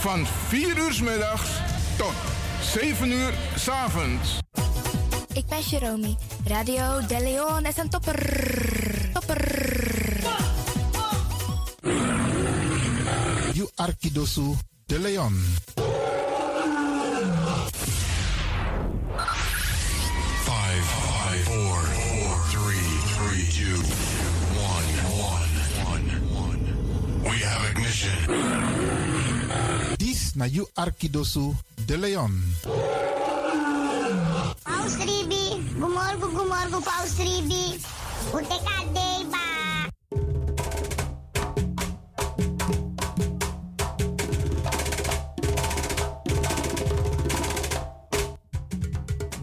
van 4 uur s middags tot 7 uur s avonds. Ik ben Jerome. Radio De Leon is een topper. Topper. You Arkidosu de Leon. Five, five, four, four, three, three, two, one, one, one, one. We have ignition. Na you Arkidosu de Leon. Paus Ribi, gumorgo, gumorgo, Paus Ribi. Uteka deba.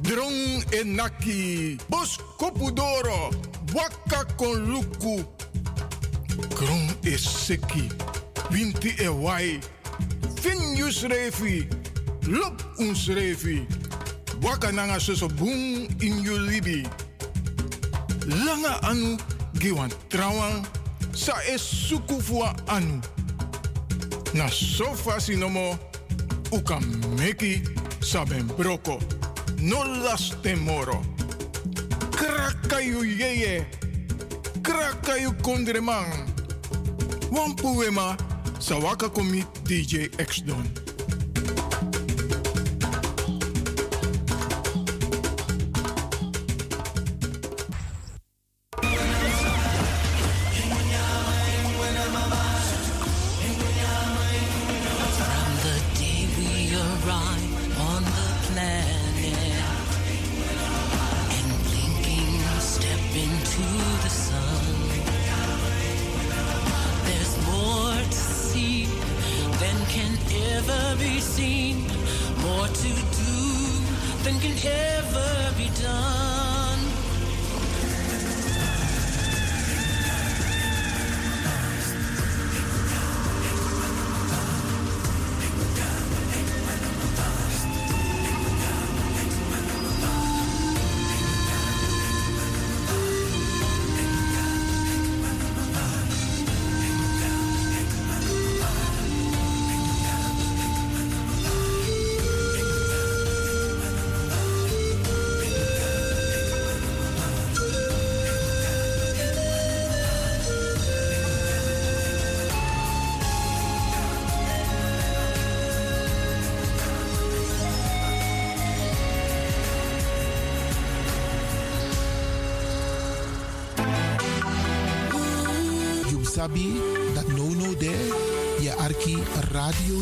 Drong enaki, bos kopudoro, waka kon luku. Kron is seki, winti e wai. Finjus refi, lop uns refi. Waka nanga soso boom in you libi. Langa anu, giwan trawan, sa es suku fua anu. Na sofa sinomo, uka meki saben broko. No las temoro. Krakayu yeye. Krakayu kondreman. Wampuema, sawaka komi DJ X Don.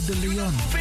De Leon.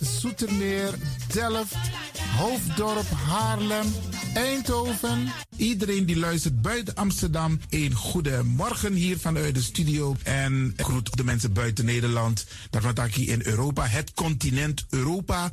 Zoetermeer, Delft, Hoofddorp, Haarlem, Eindhoven. Iedereen die luistert buiten Amsterdam, een goede morgen hier vanuit de studio. En groet de mensen buiten Nederland. Daarvan hier in Europa, het continent Europa.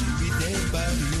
anybody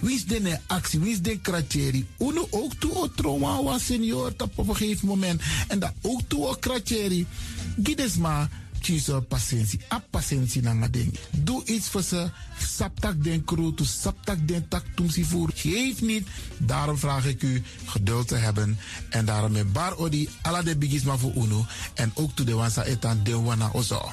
Wie is de actie? Wie is de kratjeri? Uno ook toe o trauma was senior op een gegeven moment. En dat ook toe o kratjeri. Gides maar kiezen patiëntie. A patiëntie na ding. Doe iets voor ze. Saptak den kroto, saptak den tak tumsi voer. Geef niet. Daarom vraag ik u geduld te hebben. En daarom met bar odi ala de bigisma voor uno. En ook toe de wansa etan de wana ozo.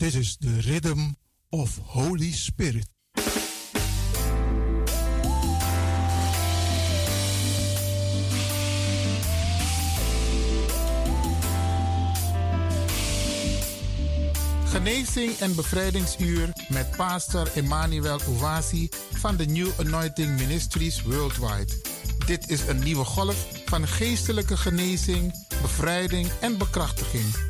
This is the rhythm of Holy Spirit. Genezing en bevrijdingsuur met pastor Emmanuel Owasi van de New Anointing Ministries Worldwide. Dit is een nieuwe golf van geestelijke genezing, bevrijding en bekrachtiging.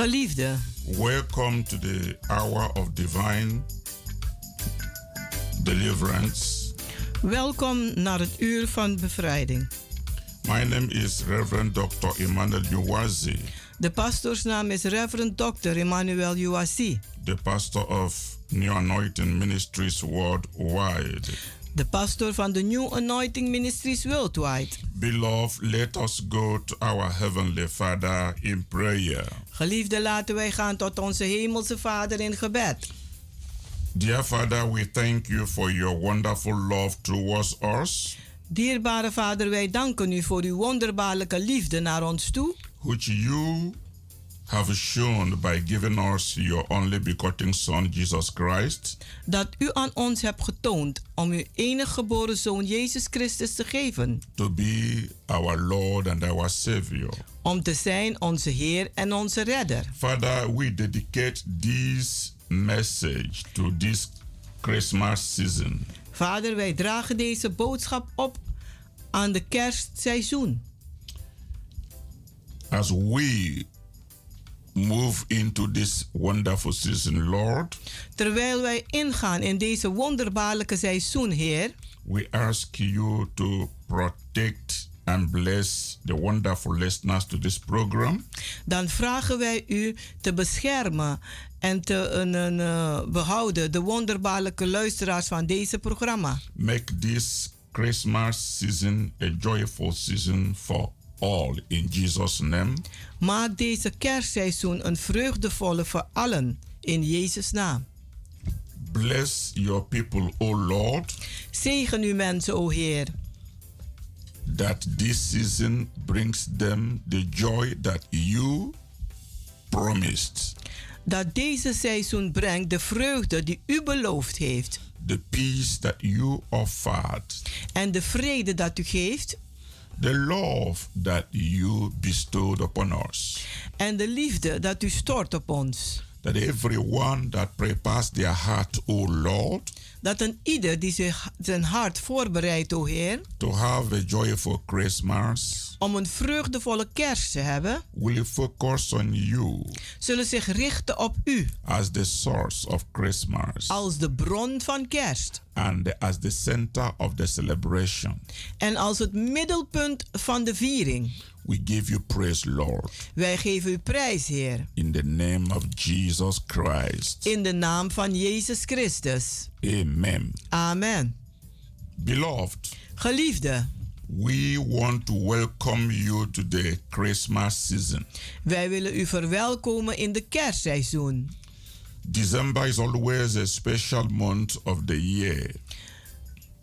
Geliefde, welcome to the hour of divine deliverance. welkom naar het uur van bevrijding. My name is Reverend Dr. Emmanuel Uwazi, De pastoorsnaam is Reverend Dr. Emmanuel Uwasi, the pastor of New Anointing Ministries worldwide. De pastor van de New Anointing Ministries Worldwide. Beloved, let us go to our Heavenly Father in prayer. Geliefde, laten wij gaan tot onze Hemelse Vader in gebed. Dear Father, we thank you for your wonderful love towards us, Dierbare Vader, wij danken u voor uw wonderbaarlijke liefde naar ons toe, which you have shown by giving us your only begotten Son, Jesus Christ, dat u aan ons hebt getoond om uw enige geboren Zoon Jezus Christus te geven, to be our Lord and our Savior. om te zijn onze Heer en onze Redder. Father, we dedicate this message to this Christmas season. Vader, wij dragen deze boodschap op aan de kerstseizoen. As we move into this wonderful season, Lord, Terwijl wij ingaan in deze wonderbaarlijke seizoen, Heer, we ask you to protect and bless the wonderful listeners to this program. dan vragen wij u te beschermen en te een, een, eh, behouden de wonderbaarlijke luisteraars van deze programma. Make this Christmas season a joyful season for all in Jesus' name. Maak deze kerstseizoen een vreugdevolle voor allen in Jezus' naam. Bless your people, O Lord, Zegen uw mensen, o Heer, that this season brings them the joy that you promised, dat deze seizoen brengt de vreugde die u beloofd heeft. The peace that you offered, en de vrede dat u geeft the love that you bestowed upon us. en de liefde dat u stort op ons. That everyone that prepares their heart, O Lord, Dat een ieder die zich zijn hart voorbereidt, o Heer, to have a joyful Christmas om een vreugdevolle kerst te hebben, will focus on you zullen zich richten op u as the source of Christmas als de bron van kerst and as the center of the celebration. en als het middelpunt van de viering. We give you praise, Lord, Wij geven u prijs, Heer, in the name of Jesus Christ. in de naam van Jezus Christus. Amen. Amen. Beloved, Geliefde, we want to welcome you to the Christmas season. wij willen u verwelkomen in de kerstseizoen. December is always a special month of the year.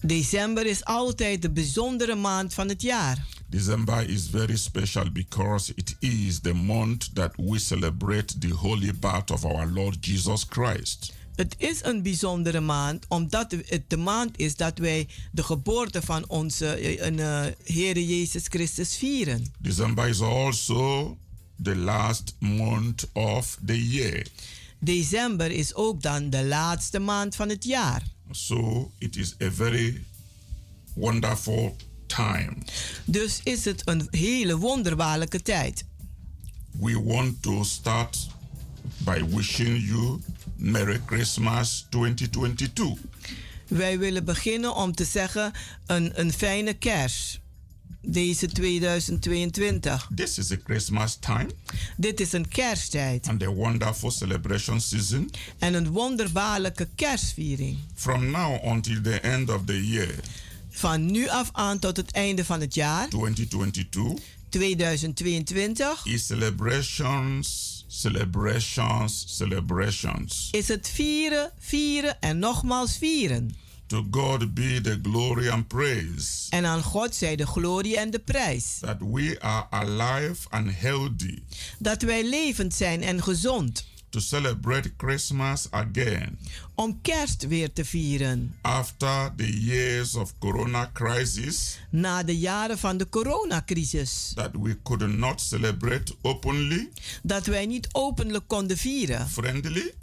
December is altijd de bijzondere maand van het jaar. December is very special because it is the month that we celebrate the holy birth of our Lord Jesus Christ. Het is een bijzondere maand, omdat het de maand is dat wij de geboorte van onze eh, uh, Heer Jezus Christus vieren. December is also the last month of the year. December is ook dan de laatste maand van het jaar. So it is a very wonderful time. Dus is het een hele wonderbaarlijke tijd. We want to start by wishing you Merry Christmas 2022. Wij willen beginnen om te zeggen een, een fijne kerst. Deze 2022. This is a Christmas time Dit is een kersttijd and a wonderful celebration season. en een wonderbaarlijke kerstviering. From now until the end of the year Van nu af aan tot het einde van het jaar 2022 2022 is celebrations celebrations, celebrations. is het vieren, vieren en nogmaals vieren. To God be the glory and praise En aan God zij de glorie en de prijs. that we are alive and healthy Dat wij levend zijn en gezond. to celebrate Christmas again Om kerst weer te vieren. after the years of corona crisis Na de jaren van de coronacrisis. that we could not celebrate openly, Dat wij niet openlijk konden vieren. friendly,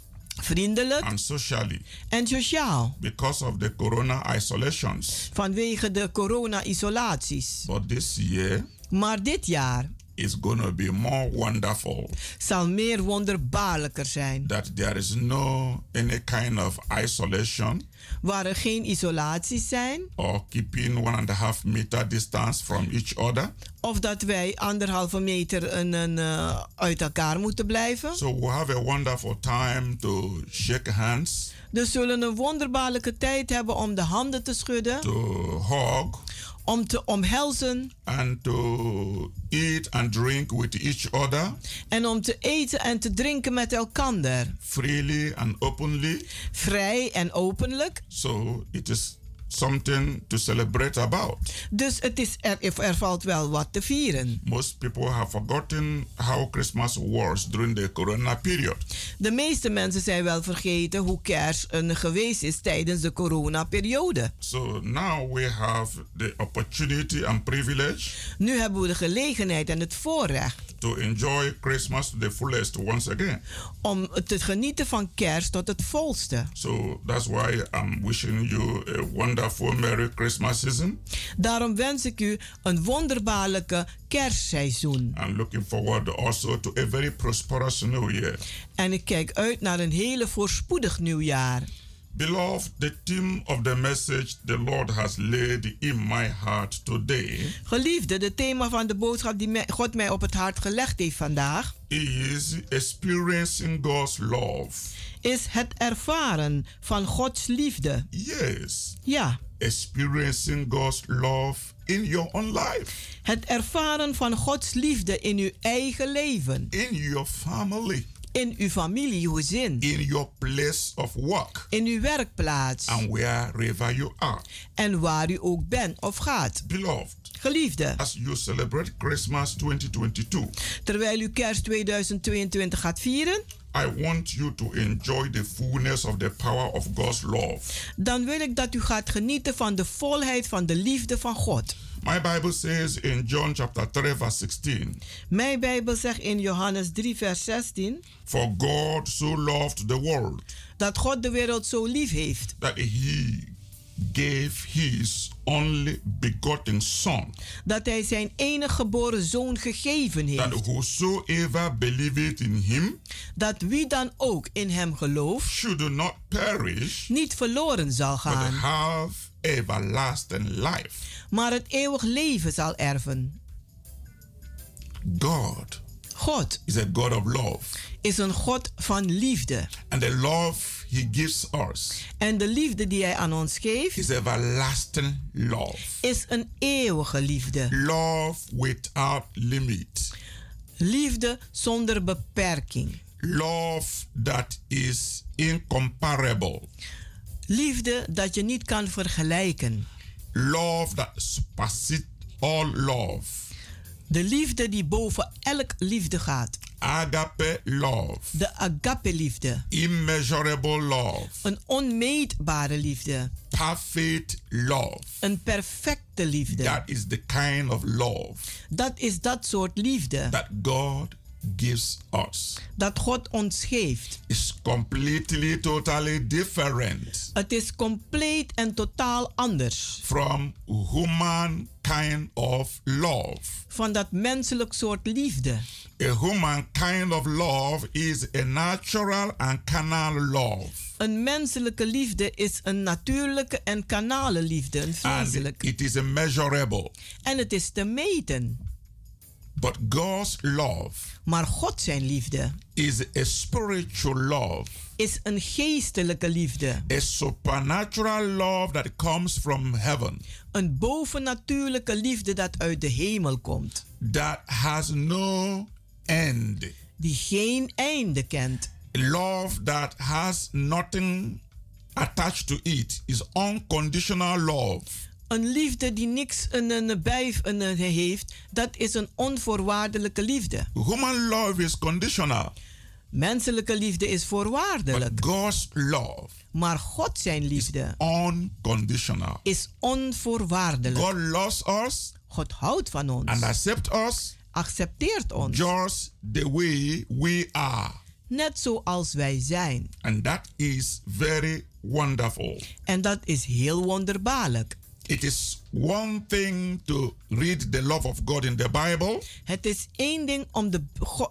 Vriendelijk and socially en sociaal. because of the corona isolations. Vanwege de corona-isolaties. But this year Maar dit jaar is going to be more wonderful zal meer wonderbaarlijker zijn. that there is no any kind of isolation Waar er geen isolaties zijn. or keeping one and a half meter distance from each other. Of dat wij anderhalve meter een, een, eh, uit elkaar moeten blijven. So we have a wonderful time to shake hands, Dus zullen een wonderbaarlijke tijd hebben om de handen te schudden. to hug, Om te omhelzen. and to eat and drink with each other En om te eten en te drinken met elkander. freely and openly. Vrij en openlijk. So it is something to celebrate about. Dus het is er, er valt wel wat te vieren. Most people have forgotten how Christmas was during the corona period. De meeste mensen zijn wel vergeten hoe kerst een geweest is tijdens de coronaperiode. So now we have the opportunity and privilege Nu hebben we de gelegenheid en het voorrecht to enjoy Christmas to the fullest once again. om te genieten van kerst tot het volste. So that's why I'm wishing you a wonderful Merry Christmas season Daarom wens ik u een wonderbaarlijke kerstseizoen. and looking forward also to a very prosperous new year. En ik kijk uit naar een hele voorspoedig nieuwjaar. Beloved, the theme of the message the Lord has laid in my heart today Geliefde, de thema van de boodschap die God mij op het hart gelegd heeft vandaag is experiencing God's love. Is het ervaren van Gods liefde. Yes, Ja, experiencing God's love in your own life, het ervaren van Gods liefde in uw eigen leven, in your family, in uw familiegezin, in your place of work, in uw werkplaats. And wherever you are. en waar u ook bent of gaat. Beloved, Geliefde, as you celebrate Christmas 2022, terwijl u kerst 2022 gaat vieren, I want you to enjoy the fullness of the power of God's love. dan wil ik dat u gaat genieten van de volheid van de liefde van God. My Bible says in John chapter 3 verse 16, Mijn Bijbel zegt in Johannes 3, vers 16 For God so loved the world dat God de wereld zo lief heeft. that he gave his only begotten son dat hij zijn enige geboren zoon gegeven that heeft. whosoever believeth in him Dat wie dan ook in hem gelooft should not perish niet verloren zal but gaan, have everlasting life. maar het eeuwig leven zal erven. God God is a God of love is een God van liefde. and the love he gives us En de liefde die hij aan ons geeft is everlasting love. is een eeuwige liefde. Love without limit. Liefde zonder beperking. Love that is incomparable. Liefde dat je niet kan vergelijken. Love that supersedes all love. De liefde die boven elk liefde gaat. Agape love. De agape-liefde. Immeasurable love. Een onmeetbare liefde. Perfect love. Een perfecte liefde. That is the kind of love Dat is dat soort liefde that God gives us. dat God ons geeft. It's completely, totally different Het is compleet en totaal anders from human kind of love. van dat menselijk soort liefde. A human kind of love is a natural and carnal love. Een menselijke liefde is een natuurlijke en kanale liefde, een And it is immeasurable. En het is te meten. But God's love Maar God zijn liefde is a spiritual love, is een geestelijke liefde. a supernatural love that comes from heaven, Een bovennatuurlijke liefde dat uit de hemel komt. that has no end. Die geen einde kent. Love that has nothing attached to it is unconditional love. Een liefde die niks een, een bij een, een heeft, dat is een onvoorwaardelijke liefde. Human love is conditional. Menselijke liefde is voorwaardelijk. But God's love Maar God zijn liefde unconditional. is onvoorwaardelijk. God loves us God houdt van ons. and accepts us accepteert ons. just the way we are. Net zoals wij zijn. And that is very wonderful. En dat is heel wonderbaarlijk. It is one thing to read the love of God in the Bible. Het is één ding om de,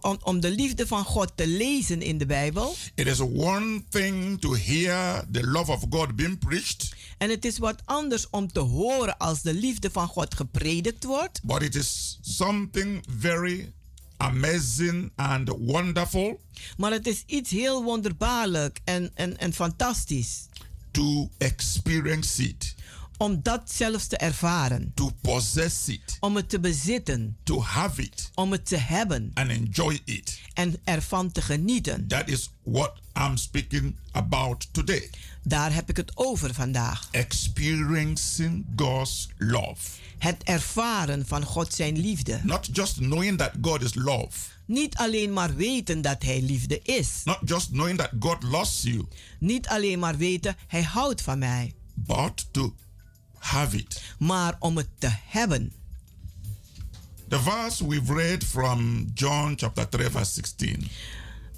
om, om de liefde van God te lezen in de Bijbel. It is one thing to hear the love of God being preached. En het is wat anders om te horen als de liefde van God gepredikt wordt. But it is something very amazing and wonderful Maar het is iets heel wonderbaarlijk en, en, en fantastisch. to experience it, Om dat zelfs te ervaren. to possess it, Om het te bezitten. to have it, Om het te hebben. and enjoy it. En ervan te genieten. That is what I'm speaking about today. Daar heb ik het over vandaag. Experiencing God's love. Het ervaren van God zijn liefde. Not just knowing that God is love, Niet alleen maar weten dat Hij liefde is. not just knowing that God loves you, Niet alleen maar weten Hij houdt van mij. but to have it. Maar om het te hebben. The verse we've read from John chapter 3 verse 16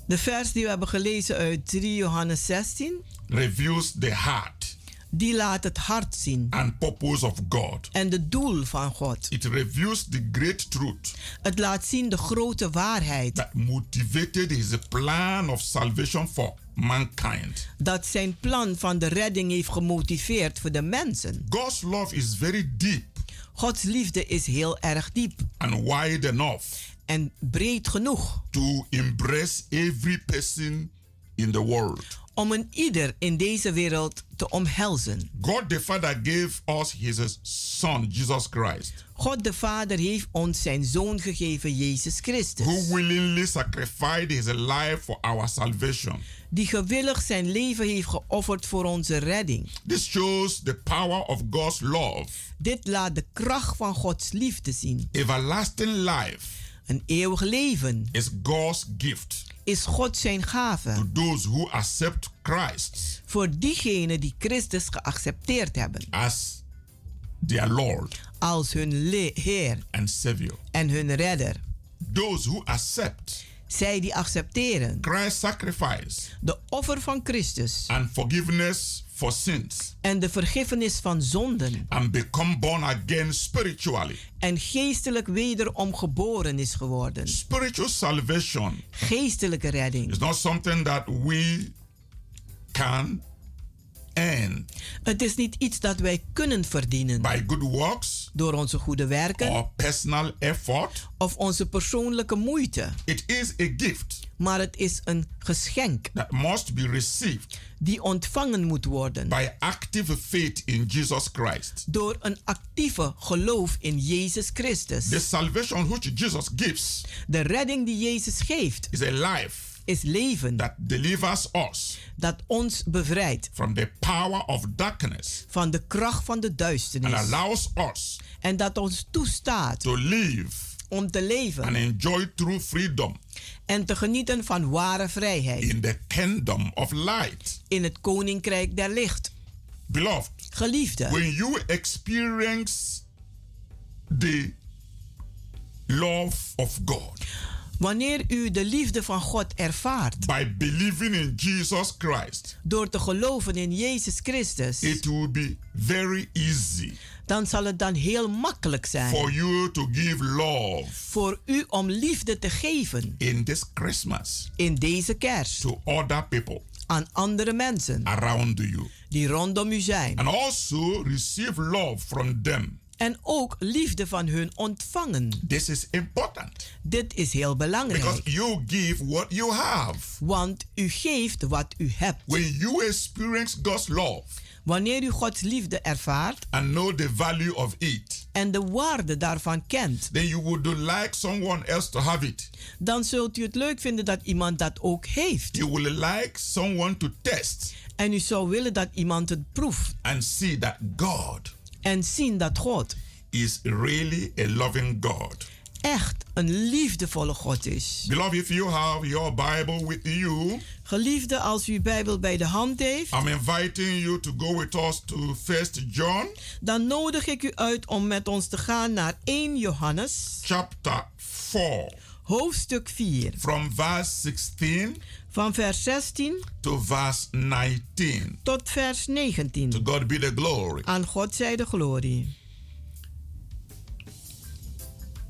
De vers die we hebben gelezen uit 3 Johannes 16. reveals the heart Die laat het hart zien. and purpose of God. En de doel van God. It reveals the great truth Het laat zien de grote waarheid. that motivated his plan of salvation for mankind. Dat zijn plan van de redding heeft gemotiveerd voor de mensen. God's love is very deep Gods liefde is heel erg diep. and wide enough En breed genoeg. to embrace every person in the world. Om een ieder in deze wereld te omhelzen. God the Father gave us his Son, Jesus Christ, God de Vader heeft ons zijn zoon gegeven, Jezus Christus. who willingly sacrificed his life for our salvation. Die gewillig zijn leven heeft geofferd voor onze redding. This shows the power of God's love. Dit laat de kracht van Gods liefde zien. Everlasting life Een eeuwig leven is God's gift is God zijn gave to those who accept Christ voor diegenen die Christus geaccepteerd hebben as their Lord als hun Heer and Savior. en hun redder. Those who accept Zij die accepteren Christ's sacrifice de offer van Christus and forgiveness for sins en de vergiffenis van zonden and become born again spiritually. en geestelijk wederom geboren is geworden. Spiritual salvation Geestelijke redding. is not something that we can earn Het is niet iets dat wij kunnen verdienen by good works door onze goede werken or personal effort. of onze persoonlijke moeite, It is a gift maar het is een geschenk that must be received die ontvangen moet worden by active faith in Jesus Christ. door een actieve geloof in Jezus Christus. The salvation which Jesus gives De redding die Jezus geeft is a life is leven that delivers us dat ons bevrijdt. from the power of darkness van de kracht van de and duisternis allows us en dat ons toestaat to live om te and leven enjoy true freedom en te genieten van ware vrijheid. in the kingdom of light. in het koninkrijk der licht. Beloved, Geliefde, when you experience the love of God wanneer u de liefde van God ervaart by believing in Jesus Christ, door te geloven in Jezus Christus, it will be very easy dan zal het dan heel makkelijk for zijn you to give love voor u om liefde te geven in this Christmas in deze kerst to other people aan andere mensen around you die rondom u zijn. and also receive love from them. En ook liefde van hun ontvangen. This is important Dit is heel because belangrijk, you give what you have. want u geeft wat u hebt. When you experience God's love, Wanneer u Gods liefde ervaart and know the value of it, en de waarde daarvan kent, then you would like someone else to have it. dan zult u het leuk vinden dat iemand dat ook heeft. You will like someone to test En u zou willen dat iemand het proeft and see that God en zien dat God is really a loving God. echt een liefdevolle God is. Beloved, if you have your Bible with you, Geliefde, als u uw Bijbel bij de hand heeft, I'm inviting you to go with us to First John dan nodig ik u uit om met ons te gaan naar 1 Johannes, chapter 4 hoofdstuk 4, from verse 16 van vers 16 to verse 19. tot vers 19. To God be the glory. Aan God zij de glorie.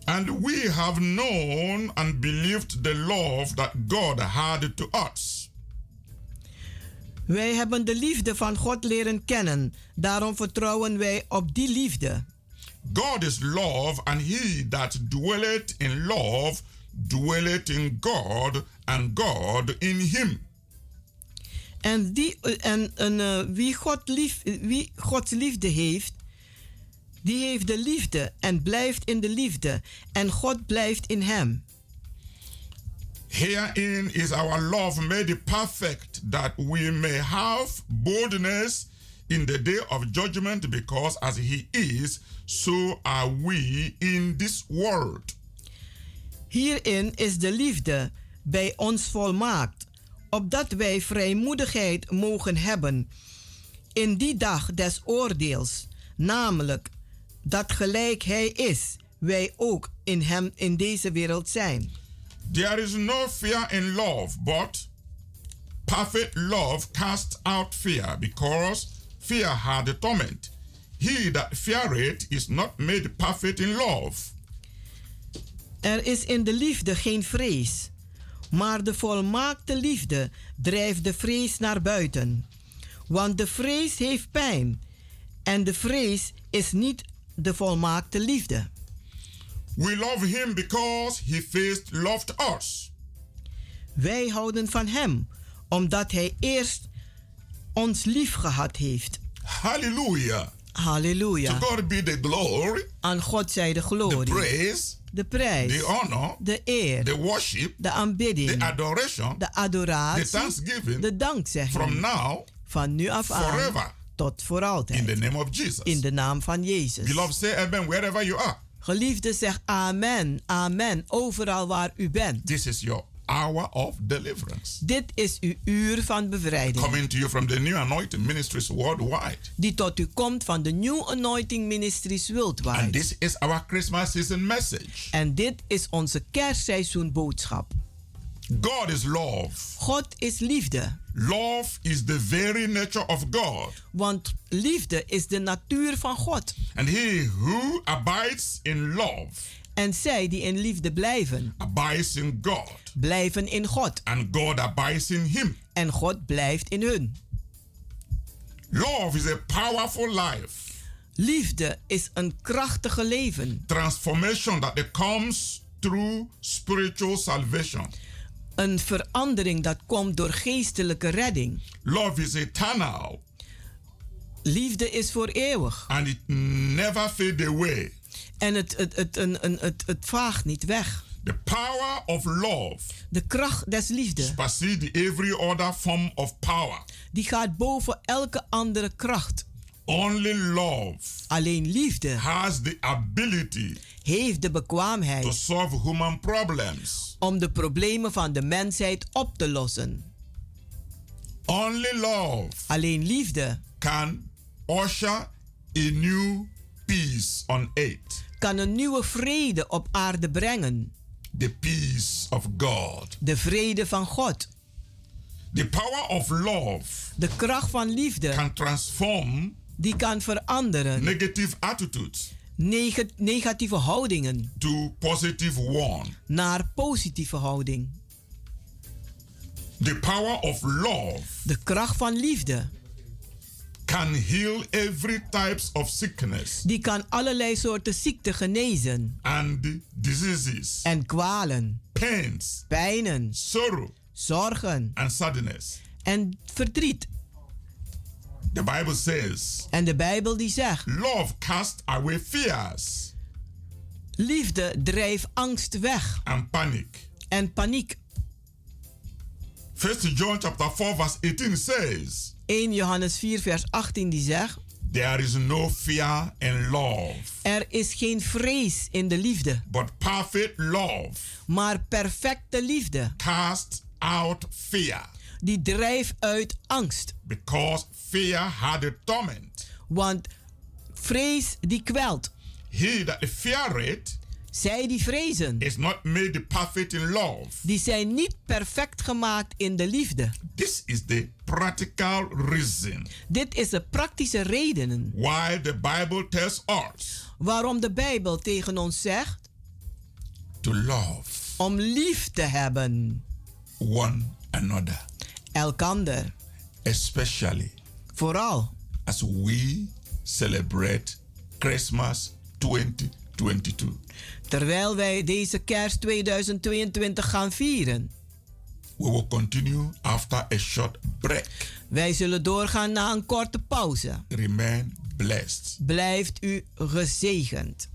And we have known and believed the love that God had to us. Wij hebben de liefde van God leren kennen. Daarom vertrouwen wij op die liefde. God is love, and he that dwelleth in love dwelleth in God, and God in him. En, die, en, en eh, wie, God lief, wie Gods liefde heeft, die heeft de liefde en blijft in de liefde. En God blijft in hem. Herein is our love made perfect, that we may have boldness in the day of judgment, because as he is, so are we in this world. Hierin is de liefde bij ons volmaakt, opdat wij vrijmoedigheid mogen hebben in die dag des oordeels, namelijk dat gelijk Hij is, wij ook in Hem in deze wereld zijn. There is no fear in love, but perfect love casts out fear, because fear had a torment. He that feareth is not made perfect in love. Er is in de liefde geen vrees, maar de volmaakte liefde drijft de vrees naar buiten. Want de vrees heeft pijn en de vrees is niet de volmaakte liefde. We love him because he first loved us. Wij houden van hem omdat hij eerst ons lief gehad heeft. Hallelujah. Halleluja. To God be the glory, Aan God zij de the glorie, praise, de prijs, the honor, de eer, the worship, de aanbidding, the adoration, de the adoratie, thanksgiving de dankzegging. from now Van nu af aan forever tot voor altijd. in the name of Jesus. In de naam van Jezus. Beloved, say amen wherever you are. Geliefde, zeg amen, amen, overal waar u bent. This is your hour of deliverance. Dit is uw uur van bevrijding. Coming to you from the New Anointing Ministries worldwide. Die tot u komt van de New Anointing Ministries And Worldwide. this is our Christmas season message. En dit is onze kerstseizoen boodschap. God is love. God is liefde. Love is the very nature of God. Want liefde is de natuur van God. And he who abides in love En zij die in liefde blijven, abides in God. blijven in God. And God abides in him. En God blijft in hun. Love is a powerful life. Liefde is een krachtige leven. Transformation that comes through spiritual salvation. Een verandering dat komt door geestelijke redding. Love is eternal Liefde is voor eeuwig. and it never fade away. En het, het, het, het, het, het, het vaagt niet weg. The power of love De kracht des liefde, supersedes every other form of power. die gaat boven elke andere kracht. Only love Alleen liefde has the ability heeft de to bekwaamheid solve human problems. om de problemen van de mensheid op te lossen. Only love Alleen liefde can usher a new peace on earth. Kan een nieuwe vrede op aarde brengen. The peace of God. De vrede van God. The power of love De kracht van liefde can transform die kan veranderen. negative attitudes Neg- negatieve houdingen to positive one. naar positieve houding. The power of love De kracht van liefde can heal every types of sickness die kan allerlei soorten ziekten genezen and diseases, en kwalen, pains, pijnen, sorrow, zorgen and sadness. en verdriet. The Bible says, En de Bijbel die zegt, Love cast away fears liefde drijft angst weg and panic. en paniek. 1 John chapter 4 verse 18 says, 1 Johannes 4 vers 18 die zegt, There is no fear in love, er is geen vrees in de liefde, but perfect love maar perfecte liefde, casts out fear, die drijft uit angst. because fear had a torment. Want vrees die kwelt. He that feareth Zij die vrezen, is not made perfect in love. die zijn niet perfect gemaakt in de liefde. This is the practical reason Dit is de praktische redenen why the Bible tells us waarom de Bijbel tegen ons zegt to love om lief te hebben. one another, Elkander. especially Vooral as we celebrate Christmas 2022. Terwijl wij deze kerst 2022 gaan vieren. We will continue after a short break. Wij zullen doorgaan na een korte pauze. Remain blessed. Blijft u gezegend.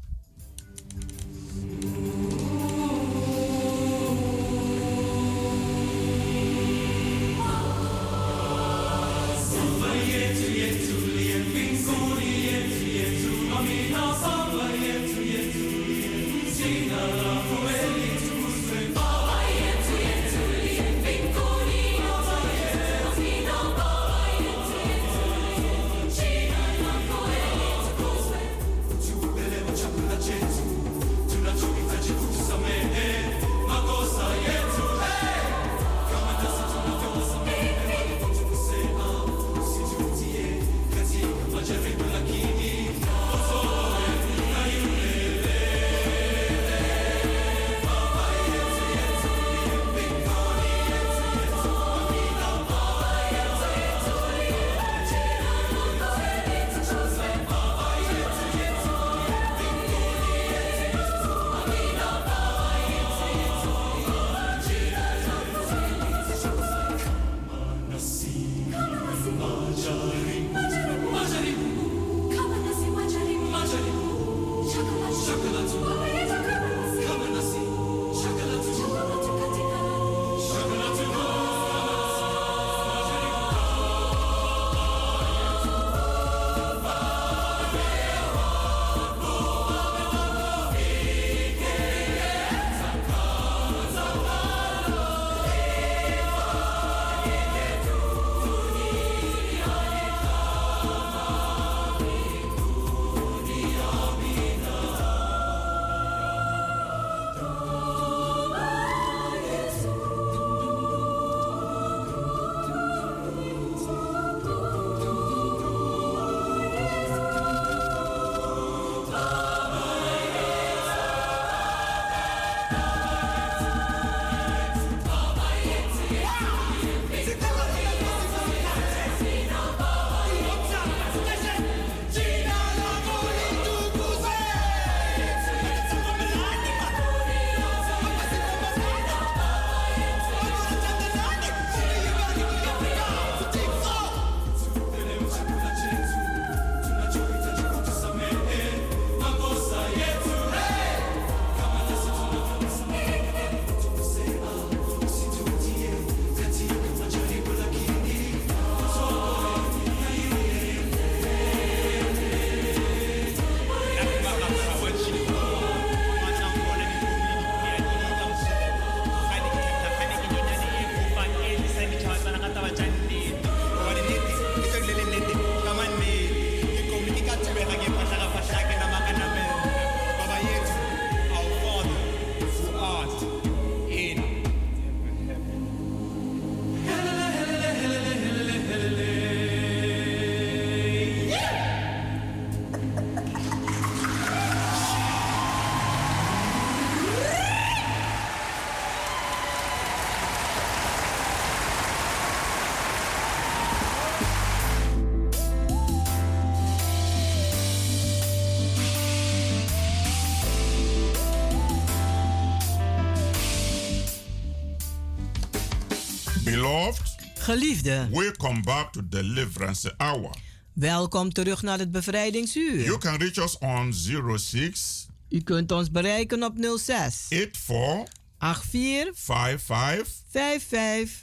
Geliefde, we come back to deliverance hour. Welkom terug naar het bevrijdingsuur. You can reach us on 06 U kunt ons bereiken op 06 84 84 55 55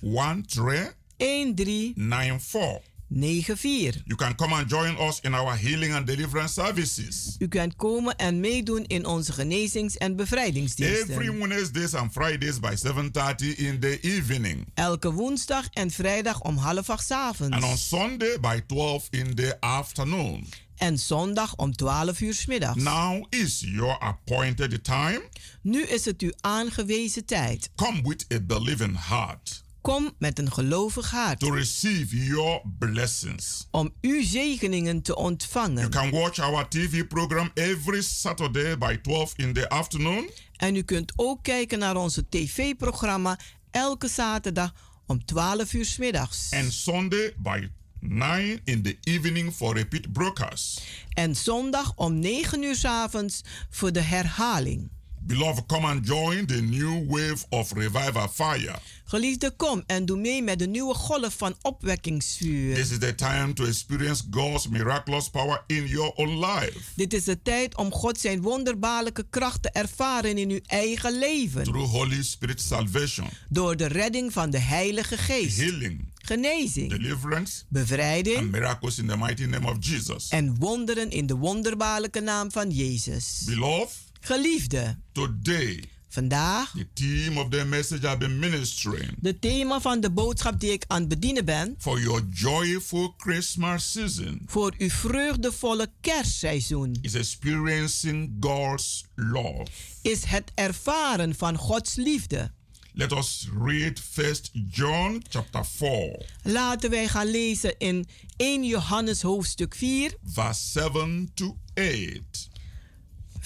13 13 94. 94. You can come and join us in our healing and deliverance services. U kunt komen en meedoen in onze genezings- en bevrijdingsdiensten. Every Wednesdays and Fridays by 7:30 in the evening. Elke woensdag en vrijdag om half acht 's avonds. And on Sunday by 12 in the afternoon. En zondag om 12 uur middags. Now is your appointed time. Nu is het uw aangewezen tijd. Come with a believing heart Kom met een gelovig hart to receive your blessings. om uw zegeningen te ontvangen. You can watch our TV program every Saturday by 12 in the afternoon. En u kunt ook kijken naar onze tv-programma elke zaterdag om 12 uur 's middags. And Sunday by 9 in the evening for repeat broadcast. En zondag om 9 uur 's avonds voor de herhaling. Beloved, come and join the new wave of revival fire. Geliefde, kom en doe mee met de nieuwe golf van opwekkingsvuur. This is the time to experience God's miraculous power in your own life. Dit is de tijd om God zijn wonderbaarlijke kracht te ervaren in uw eigen leven. Through Holy Spirit salvation, Door de redding van de Heilige Geest. healing, Genezing, deliverance, and bevrijding miracles in the mighty name of Jesus. en wonderen in de wonderbaarlijke naam van Jezus. Beloved, Geliefde, today vandaag the theme of the message I've been ministering de thema van de boodschap die ik aan het bedienen ben for your joyful Christmas season voor uw vreugdevolle kerstseizoen is experiencing God's love. is het ervaren van Gods liefde. Let us read first John chapter 4 Laten wij gaan lezen in 1 Johannes hoofdstuk 4, verse 7 to 8.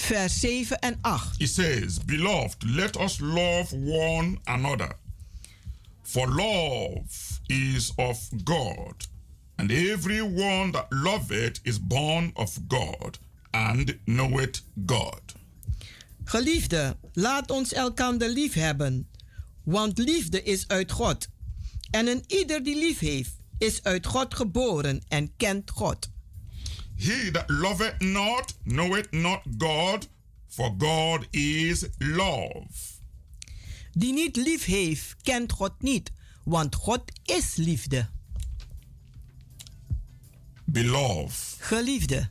Vers 7 en 8. It says, Beloved, let us love one another. For love is of God, and everyone that loveth is born of God and knoweth God. Geliefde, laat ons elkander lief hebben, want liefde is uit God. En een ieder die lief heeft, is uit God geboren en kent God. He that loveth not knoweth not God, for God is love. Die niet lief heeft, kent God niet, want God is liefde. Beloved, Geliefde,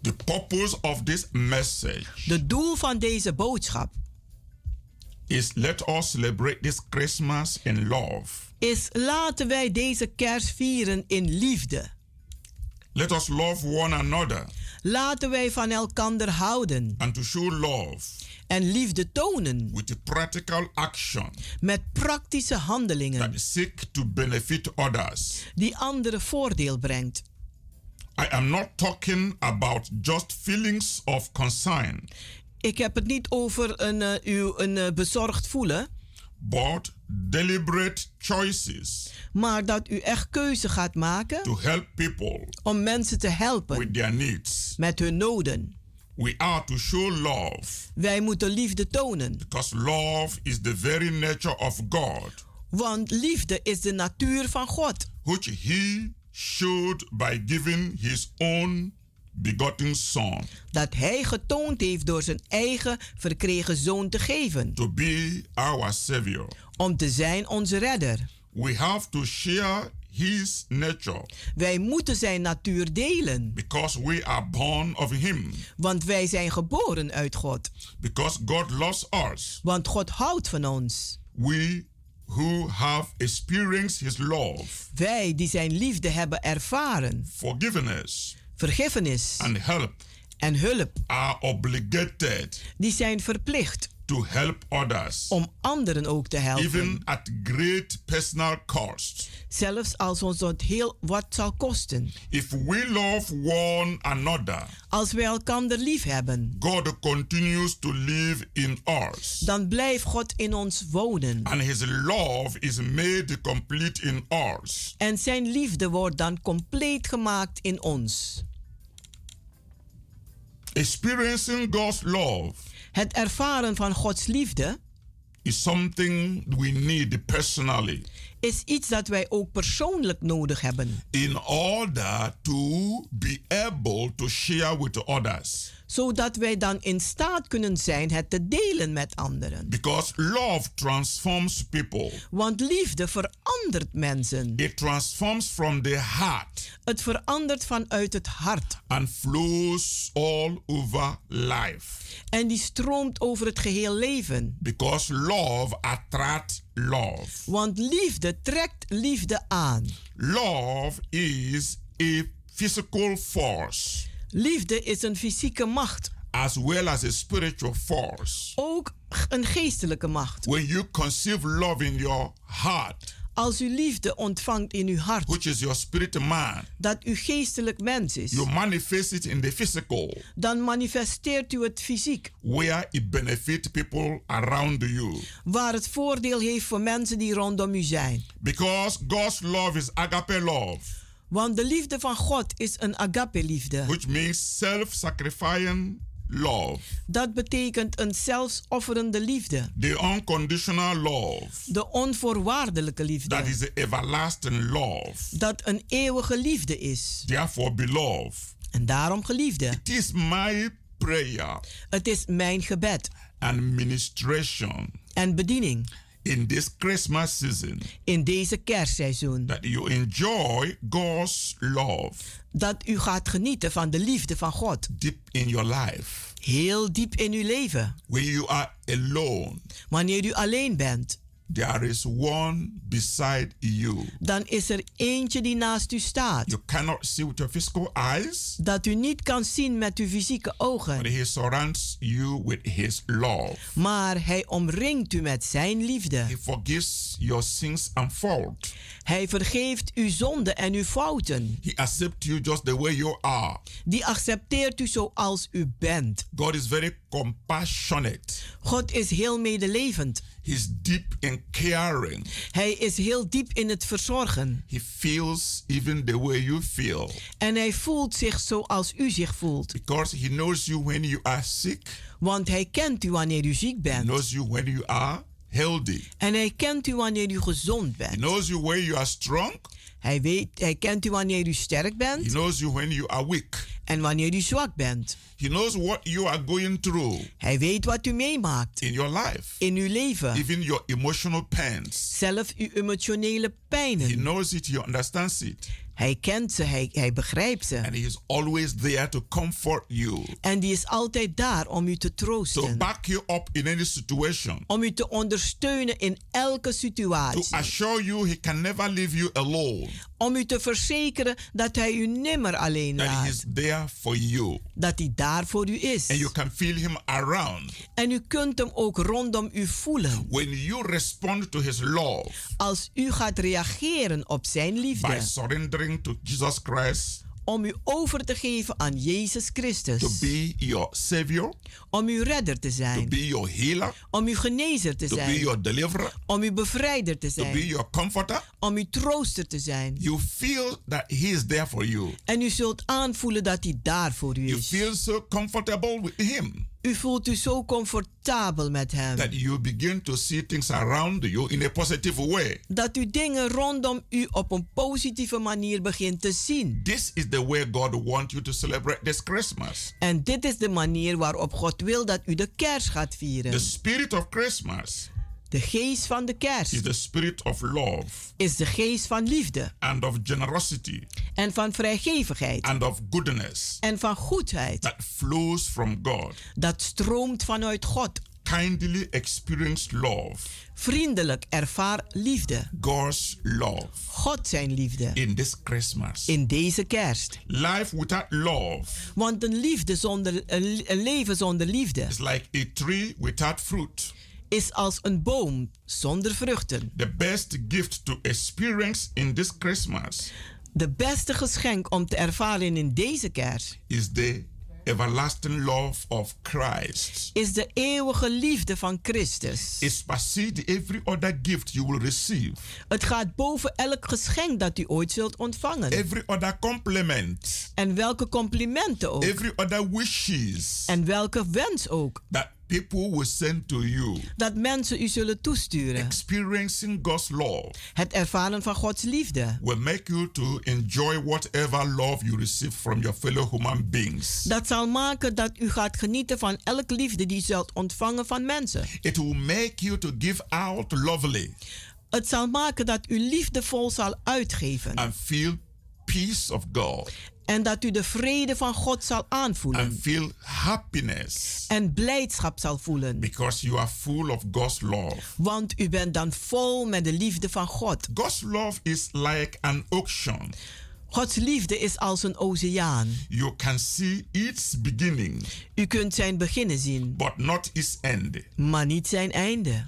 the purpose of this message de doel van deze boodschap is let us celebrate this Christmas in love. is laten wij deze kerst vieren in liefde. Let us love one another Laten wij van elkander houden and to show love en liefde tonen with practical action met praktische handelingen that seek to benefit others. die anderen voordeel brengt. I am not talking about just feelings of concern, Ik heb het niet over een, eh, u een eh, bezorgd voelen, but deliberate choices maar dat u echt keuze gaat maken to help people om mensen te helpen with their needs. met hun noden. We are to show love Wij moeten liefde tonen, because love is the very nature of God, want liefde is de natuur van God, which He showed by giving His own begotten Son dat Hij getoond heeft door zijn eigen verkregen zoon te geven, to be our Savior. om te zijn onze redder. We have to share His nature. Wij moeten zijn natuur delen, because we are born of Him, want wij zijn geboren uit God, because God loves us. want God houdt van ons. We who have experienced His love, Wij die zijn liefde hebben ervaren, forgiveness, vergiffenis and help en hulp, are obligated die zijn verplicht to help others, om anderen ook te helpen. even at great personal cost. Zelfs als ons dat heel wat zal kosten. If we love one another, Als wij elkander lief hebben, God continues to live in us, dan blijft God in ons wonen. and His love is made complete in us. En zijn liefde wordt dan compleet gemaakt in ons. Experiencing God's love Het ervaren van Gods liefde is something we need personally. is iets dat wij ook persoonlijk nodig hebben. in order to be able to share with others. Zodat wij dan in staat kunnen zijn het te delen met anderen. Because love transforms people. Want liefde verandert mensen. It transforms from the heart Het verandert vanuit het hart. and flows all over life. En die stroomt over het geheel leven. Because love attracts love. Want liefde trekt liefde aan. Love is a physical force Liefde is een fysieke macht. as well as a spiritual force. Ook een geestelijke macht. When you conceive love in your heart, Als u liefde ontvangt in uw hart, which is your spirit man, dat u geestelijk mens is, you manifest it in the physical, dan manifesteert u het fysiek. where it benefits people around you. Waar het voordeel heeft voor mensen die rondom u zijn. Because God's love is agape love, Want de liefde van God is een agape-liefde. which means self-sacrificing love, Dat betekent een zelfsofferende liefde. the unconditional love, De onvoorwaardelijke that liefde. is the everlasting love. Dat een eeuwige liefde is. Therefore, beloved, En daarom geliefde. it is my prayer Het is mijn gebed and ministration en bediening in this Christmas season in deze kerstseizoen. that you enjoy God's love Dat u gaat genieten van de liefde van God. deep in your life. Heel diep in uw leven. When you are alone, Wanneer u alleen bent, there is one beside you. dan is er eentje die naast u staat. You cannot see with your physical eyes, Dat u niet kan zien met uw fysieke but ogen. He surrounds you with His love. Maar hij omringt u met zijn liefde. He forgives your sins and fault. Hij vergeeft uw zonden en uw fouten. He accepts you just the way you are. Die accepteert u zoals u bent. God is very compassionate. God is heel medelevend. He's deep in caring. Hij is heel diep in het verzorgen. He feels even the way you feel. En hij voelt zich zoals u zich voelt. Because he knows you when you are sick. Want hij kent u wanneer u ziek He bent. knows you when you are healthy. En hij kent u wanneer u gezond He bent. knows you when you are strong. Hij, weet, hij kent u wanneer u sterk He bent knows you when you are weak. en wanneer u zwak bent. He knows what you are going through Hij weet wat u meemaakt in your life. in uw leven. Even your emotional pains. Zelf uw emotionele He pijnen. knows it, he understands it. Hij kent ze, hij, hij begrijpt ze. And he is always there to comfort you, En die is altijd daar om u te to troosten. back you up in any situation, Om u te ondersteunen in elke to situatie. assure you he can never leave you alone, Om u te verzekeren dat hij u nimmer alleen that he laat. is there for you. Dat hij daar voor u is. And you can feel him around. En u kunt hem ook rondom u voelen. When you respond to his love Als u gaat reageren op zijn by liefde. surrendering to Jesus Christ Om u over te geven aan Jezus to Christus. be your Savior, Om uw redder te to zijn. be your healer, Om uw genezer te to be zijn. your deliverer, Om uw bevrijder te to be zijn. your comforter, Om uw trooster te zijn. you feel that he is there for you. En u zult aanvoelen dat hij daar voor u You is. feel so comfortable with him U voelt u zo comfortabel met hem. that you begin to see things around you in a positive way. Dat u dingen rondom u op een positieve manier begint te zien. This is the way God wants you to celebrate this Christmas. En dit is de manier waarop God wil dat u de kers gaat The vieren. spirit of Christmas De geest van de is kers the spirit of love is de geest van liefde and of generosity en van vrijgevigheid and of goodness en van goedheid. that flows from God. Dat stroomt vanuit God. Kindly experience love, Vriendelijk ervaar liefde. God's love, God zijn liefde. in this Christmas. In deze kerst. Life without love Want een, liefde zonder, een leven zonder liefde is like a tree without fruit. Is als een boom zonder vruchten. The best gift to experience in this Christmas De beste geschenk om te ervaren in deze kerst is the everlasting love of Christ. is de eeuwige liefde van Christus. Supersedes every other gift you will receive, Het gaat boven elk geschenk dat u ooit zult ontvangen. every other compliment, En welke complimenten ook. every other wishes En welke wens ook. that people will send to you, Dat mensen u zullen toesturen. experiencing God's love, Het ervaren van Gods liefde. will make you to enjoy whatever love you receive from your fellow human beings. Dat zal maken dat u gaat genieten van elke liefde die u zult ontvangen van mensen. It will make you to give out lovely Het zal maken dat u liefdevol zal uitgeven. and feel peace of God En dat u de vrede van God zal aanvoelen. and feel happiness En blijdschap zal voelen. because you are full of God's love. Want u bent dan vol met de liefde van God. God's love is like an ocean. Gods liefde is als een oceaan. You can see its beginning, U kunt zijn beginnen zien, but not its end. maar niet zijn einde.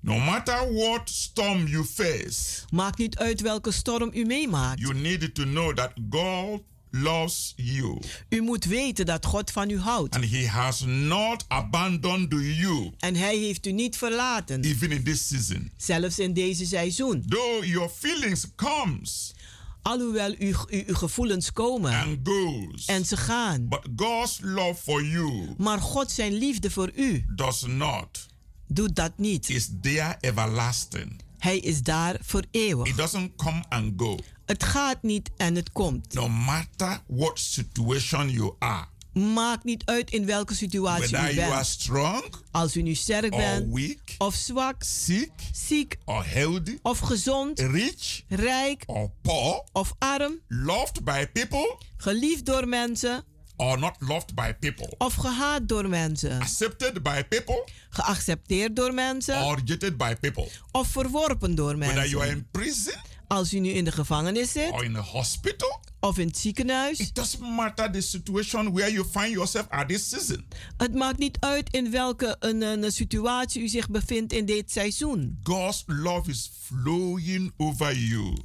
No matter what storm you face, Maakt niet uit welke storm u meemaakt. you need to know that God loves you U moet weten dat God van u houdt. and He has not abandoned you En hij heeft u niet verlaten. even in this season. Zelfs in deze seizoen. Though your feelings comes Alhoewel uw, uw, uw gevoelens komen and goes, en ze gaan. but God's love for you Maar God zijn liefde voor u does not. doet dat niet. Is there everlasting. Hij is daar voor eeuwig. It doesn't come and go. Het gaat niet en het komt. No matter what situation you are, Maakt niet uit in welke situatie whether u you are bent. strong Als u nu sterk or bent weak, of zwak, sick ziek or healthy, of gezond, rich rijk or poor, of arm, loved by people geliefd door mensen or not loved by people, of gehaat door mensen, accepted by people geaccepteerd door mensen or rejected by people. of verworpen door Whether you are mensen. in prison Als u nu in de gevangenis zit or in a hospital, of in het ziekenhuis, it doesn't matter the situation where you find yourself at this season. het maakt niet uit in welke een, een situatie u zich bevindt in dit seizoen. God's love is flowing over you.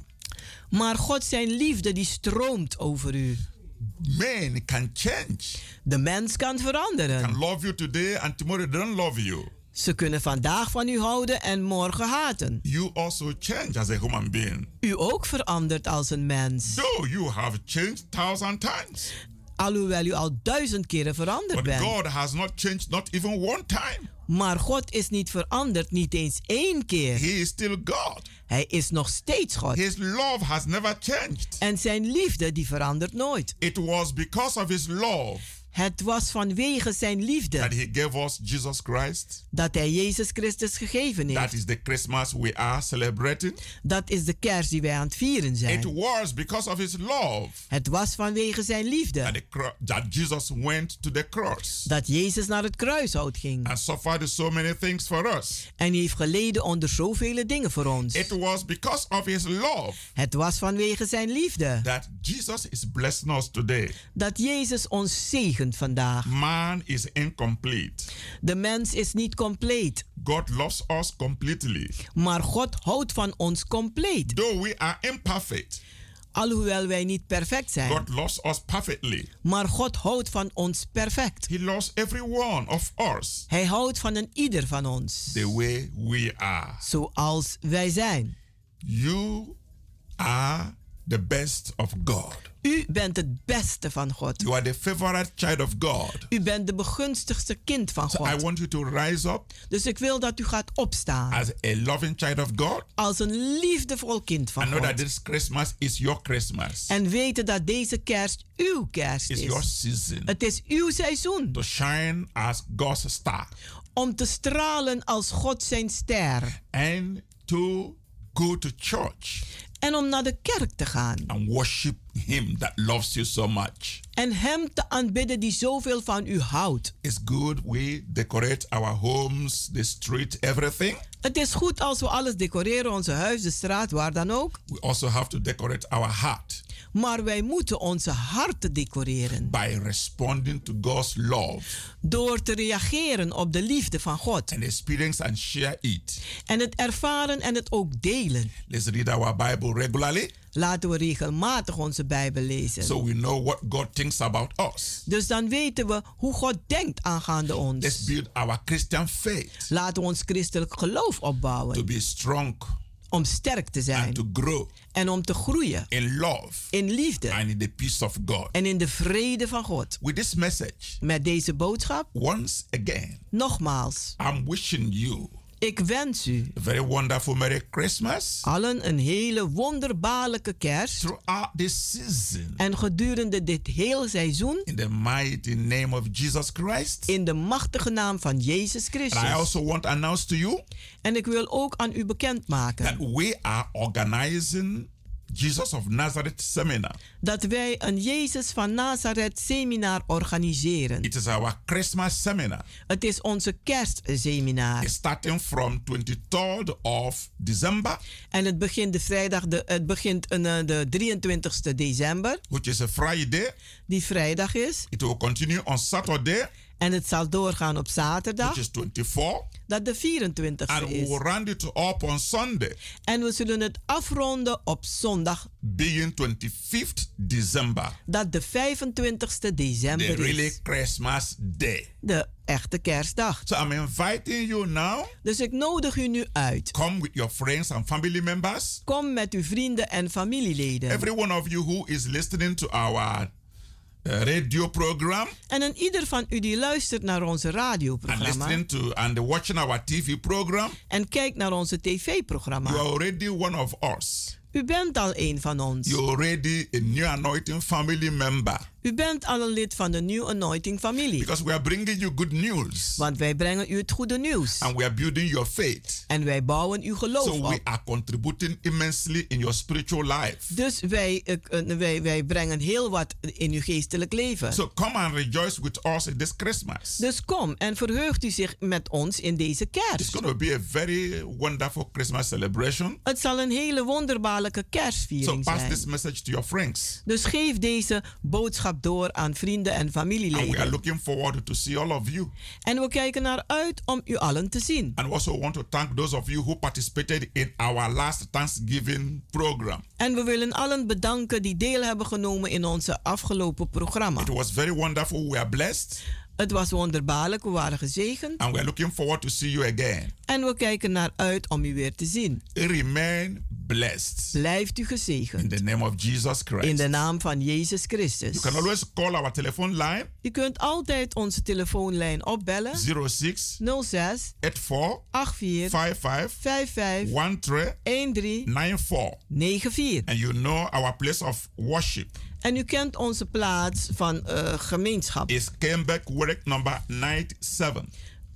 Maar God zijn liefde die stroomt over u. Man can change. De mens kan veranderen. Can love you today and tomorrow they don't love you. Ze kunnen vandaag van u houden en morgen haten. You also change as a human being. U ook verandert als een mens. Though you have changed thousand times. Alhoewel u al duizend keren veranderd But bent. God has not changed not even one time. Maar God is niet veranderd, niet eens één keer. He is still God. Hij is nog steeds God. His love has never changed. En zijn liefde die verandert nooit. It was because of his love Het was vanwege zijn liefde that he gave us Jesus Christ. dat hij Jezus Christus gegeven That heeft. is the Christmas we are celebrating. Dat is de kerst die wij aan het vieren It zijn. was because of his love Het was vanwege zijn that, liefde the, cro- that Jesus went to the cross dat Jezus naar het kruishout ging. and suffered so many things for us. En heeft geleden onder zoveel dingen voor ons. It was because of his love Het was vanwege zijn liefde that Jesus is blessing us today. dat Jezus ons zegent vandaag. Man is incomplete. De mens is niet compleet, God loves us completely. maar God houdt van ons compleet. Though we are imperfect, Alhoewel wij niet perfect zijn, God loves us perfectly. maar God houdt van ons perfect. He loves every one of us Hij houdt van een ieder van ons, the way we are. zoals wij zijn. You are the best of God. U bent het beste van God. You are the favorite child of God. U bent de begunstigste kind van So I God. want you to rise up Dus ik wil dat u gaat opstaan as a loving child of God als een liefdevol kind van and know that God. this Christmas is your Christmas. En weten dat deze kerst uw kerst your is. season Het is uw seizoen to shine as God's star om te stralen als God zijn ster. and to go to church En om naar de kerk te gaan. and worship Him that loves you so much. En hem te aanbidden die zoveel van u houdt. It's good we decorate our homes, the street, everything. Het is goed als we alles decoreren, onze huis, de straat, waar dan ook. We also have to decorate our heart Maar wij moeten onze harten decoreren. by responding to God's love Door te reageren op de liefde van God. and experience and share it. En het ervaren en het ook delen. Let's read our Bible regularly Laten we regelmatig onze Bijbel lezen. so we know what God thinks about us. Dus dan weten we hoe God denkt aangaande Let's ons. build our Christian faith Laten we ons christelijk geloof to opbouwen. be strong Om sterk te zijn. And to grow. En om te groeien. In love. In liefde. And in the peace of God. En in de vrede van God. With this message. Met deze boodschap. Once again. Nogmaals. I'm wishing you. Ik wens u. Very wonderful Merry Christmas. Allen een hele wonderbaarlijke kerst. Throughout this season. En gedurende dit hele seizoen. In the mighty name of Jesus Christ. In de machtige naam van Jezus Christus. And I also want to announce to you. En ik wil ook aan u bekendmaken. That we are organizing Jesus of Nazareth seminar. Dat wij een Jezus van Nazareth seminar organiseren. It is our Christmas seminar. Het is onze kerstseminar. It's starting from 23rd of December. En het begint de vrijdag de, het begint uh, de 23ste december. Which is a Friday. Die vrijdag is. It will continue on Saturday. En het zal doorgaan op zaterdag. Is 24. Dat de 24 And is. we round it up on Sunday. En we zullen het afronden op zondag. Being 25th December. Dat de 25ste december the really is. Christmas day. De echte kerstdag. So I'm inviting you now. Dus ik nodig u nu uit. Come with your friends and family members. Kom met uw vrienden en familieleden. Every one of you who is listening to our uh, radio program. En een ieder van u die luistert naar onze radioprogramma. And listening to and watching our TV program. En kijkt naar onze tv-programma. You are already one of us. U bent al een van ons. You're already a new anointing family member. U bent al een lid van de New Anointing familie. Because we are bringing you good news. Want wij brengen u het goede nieuws. And we are building your faith. En wij bouwen uw geloof so op. we are contributing immensely in your spiritual life. Dus wij, uh, wij, wij brengen heel wat in uw geestelijk leven. So come and rejoice with us in this Christmas. Dus kom en verheugt u zich met ons in deze kerst. It's going to be a very wonderful Christmas celebration. Het zal een hele wonderbaarlijke kerstviering so pass zijn. this message to your friends. Dus geef deze boodschap door aan vrienden en familieleden. And we are looking forward to see all of you. En we kijken naar uit om u allen te zien. And we also want to thank those of you who participated in our last Thanksgiving program. En we willen allen bedanken die deel hebben genomen in onze afgelopen programma. It was very wonderful. We are blessed. Het was wonderbaarlijk, we waren gezegend. And we are looking forward to see you again. En we kijken naar uit om u weer te zien. Remain blessed. Blijft u gezegend. In the name of Jesus Christ. In de naam van Jezus Christus. You can always call our telephone line. U kunt altijd onze telefoonlijn opbellen. 06 06 84 84 55 55 13 13 94 94. And you know our place of worship. En u kent onze plaats van uh, gemeenschap. Is Kenbeck Work number 97.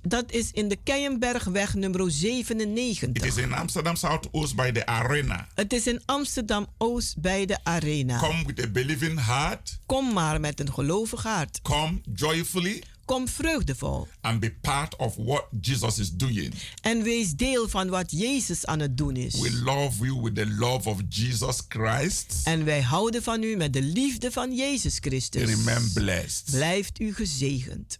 Dat is in de Keienbergweg nummer 97. It is in Amsterdam Zuidoost by the arena. Het is in Amsterdam Oost bij de arena. Come with a believing heart. Kom maar met een gelovig hart. Come joyfully. Kom vreugdevol. And be part of what Jesus is doing. En wees deel van wat Jezus aan het doen is. We love you with the love of Jesus Christ. En wij houden van u met de liefde van Jezus Christus. Remain blessed. Blijft u gezegend.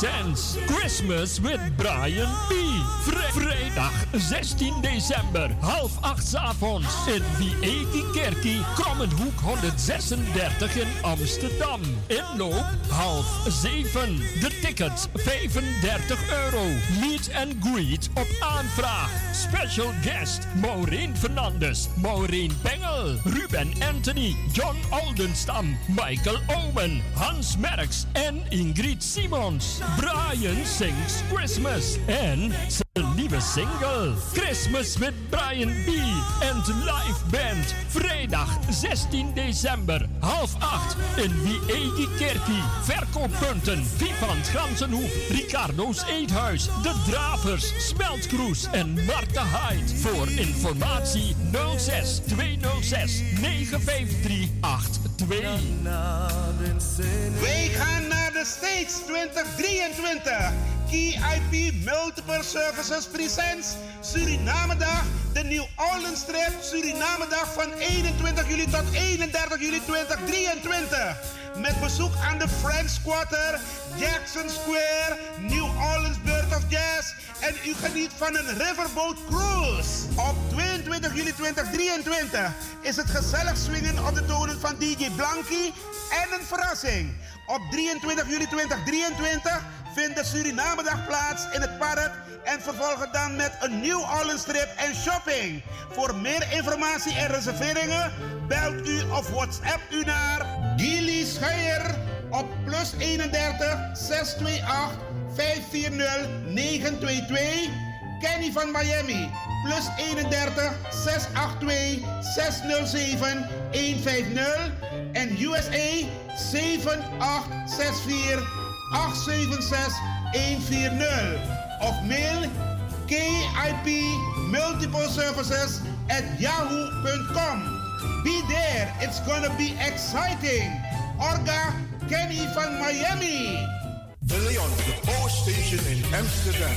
Christmas with Brian B. Vri- vrijdag 16 december, half acht avonds in Vieki Kerkie, Krommenhoek 136 in Amsterdam. Inloop half zeven. De tickets 35 euro. Meet and greet op aanvraag. Special guest Maureen Fernandes, Maureen Bengel, Ruben Anthony, John Oldenstam, Michael Omen, Hans Merks en Ingrid Simons. Brian sings Christmas en zijn nieuwe single Christmas with Brian B. en live band. Vrijdag 16 december, half acht in Wiegi Kerkie. Verkooppunten Vivant Gansenhoef, Ricardo's Eethuis, De Dravers, Smeltkroes en Marta Hyde. Voor informatie 06 206 953 82. Wij gaan naar de States 2023. KIP Multiple Services Presents Suriname Dag. De New Orleans Trip Suriname Dag van 21 juli tot 31 juli 2023. Met bezoek aan de French Quarter, Jackson Square, New Orleans Bird of Jazz. En u geniet van een riverboat cruise. Op 22 juli 2023 is het gezellig swingen op de tonen van DJ Blanky en een verrassing. Op 23 juli 2023 vindt de Surinamedag plaats in het park en vervolgen dan met een New Orleans trip en shopping. Voor meer informatie en reserveringen belt u of WhatsApp u naar Gilly Scheier op plus 31 628 540 922. Kenny van Miami plus 31 682 607 150 en USA 7864 876 140 of mail KIP Multiple Services at yahoo.com. Be there, it's gonna be exciting. Orga Kenny van Miami. De Leon, the Power Station in Amsterdam.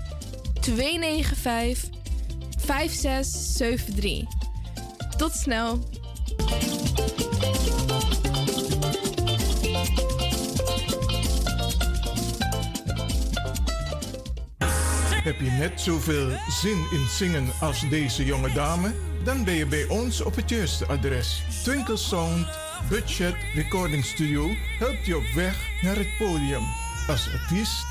295 5673. Tot snel. Heb je net zoveel zin in zingen als deze jonge dame? Dan ben je bij ons op het juiste adres. Twinkle Sound Budget Recording Studio helpt je op weg naar het podium. Als artiest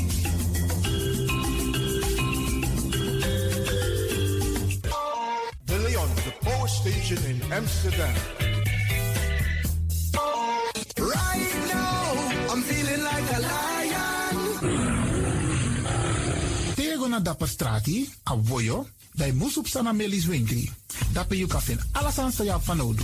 Amsterdam. Right now, I'm feeling like a lion. Tego na dapper strati, a voyo, bij Moesop Sana Melis Winkri. Dapper you sa Odu.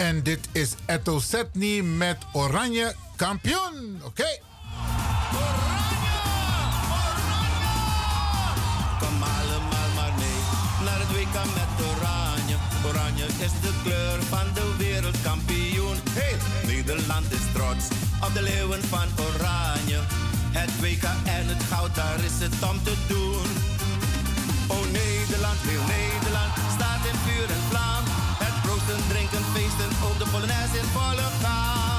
En dit is Eto Setni met Oranje Kampioen. Oké. Kom allemaal maar mee naar het WK met Oranje. Oranje is de kleur van de wereldkampioen. Hey, Nederland is trots op de leeuwen van Oranje. Het WK en het goud, daar is het om te doen. Oh Nederland, heel Nederland, staat in vuur en vlam. Proosten, drinken, feesten, op de Polonaise in volle gang.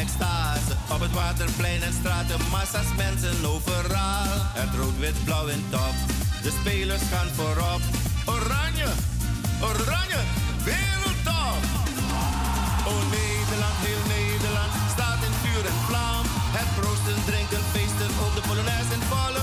Extase. Op het waterplein en straten, massa's mensen overal. Het rood-wit-blauw in top, de spelers gaan voorop. Oranje, oranje, wereldtop! Oh Nederland, heel Nederland, staat in vuur en vlam. Het proosten, drinken, feesten, op de Polonaise in volle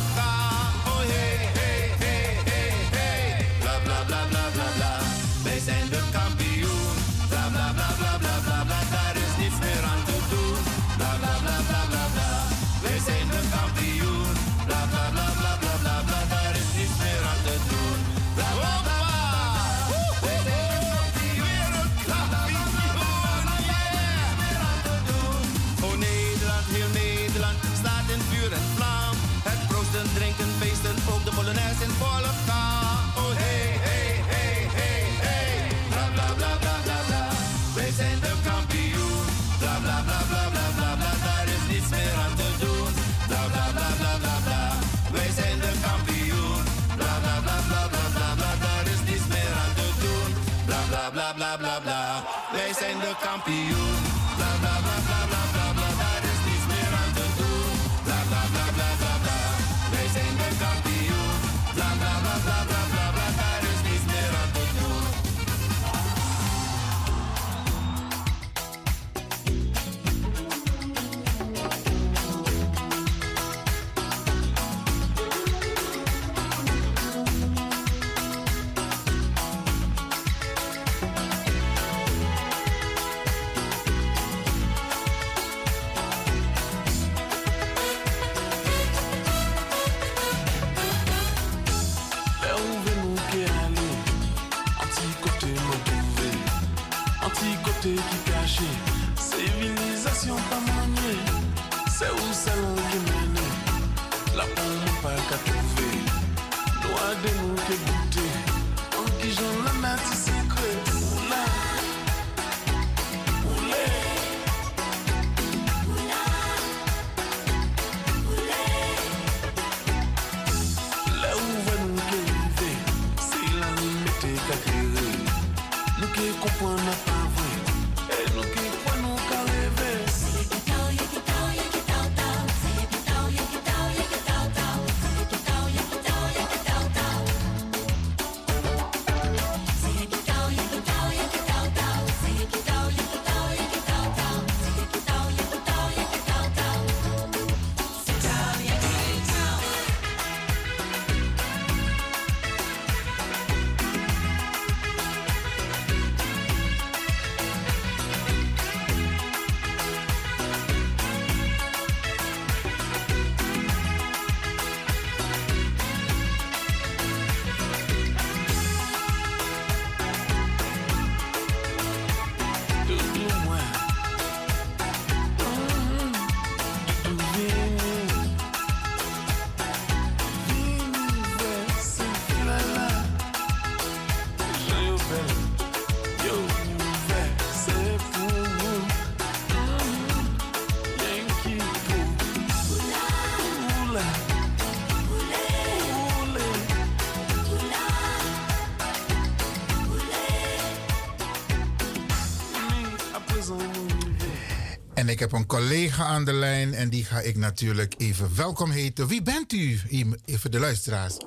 ik heb een collega aan de lijn en die ga ik natuurlijk even welkom heten. Wie bent u? Even de luisteraars.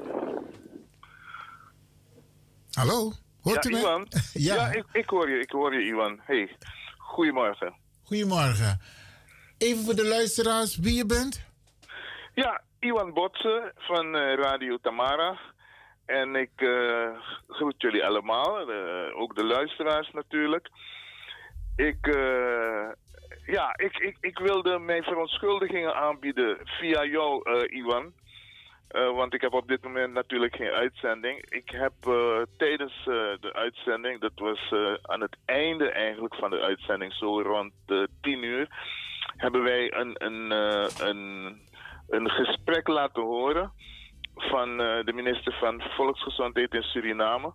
Hallo? Hoort ja, u? Iwan. ja, ja ik, ik hoor je, ik hoor je, Iwan. Hey, goedemorgen. Goedemorgen. Even voor de luisteraars wie je bent? Ja, Iwan Botsen van eh, Radio Tamara. En ik eh, groet jullie allemaal, eh, ook de luisteraars natuurlijk. Ik, ja, ik, ik, ik wilde mijn verontschuldigingen aanbieden via jou, eh, Iwan. Eh, want ik heb op dit moment natuurlijk geen uitzending. Ik heb eh, tijdens de uitzending, dat was aan het einde eigenlijk van de uitzending, zo rond uh, 10 uur, hebben wij een, een, uh, een, een gesprek laten horen van uh, de minister van Volksgezondheid in Suriname.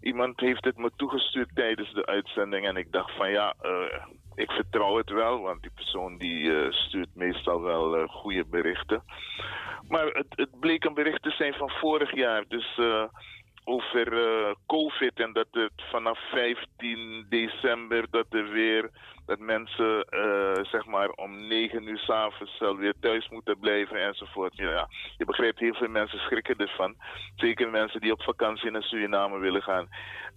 Iemand heeft het me toegestuurd tijdens de uitzending en ik dacht van ja, uh, ik vertrouw het wel, want die persoon die uh, stuurt meestal wel uh, goede berichten. Maar het, het, bleek een bericht te zijn van vorig jaar, dus over COVID en dat het vanaf 15 december dat er weer dat mensen zeg maar om 9 uur s'avonds weer thuis moeten blijven enzovoort. Ja, je begrijpt, heel veel mensen schrikken ervan. Zeker mensen die op vakantie naar Suriname willen gaan.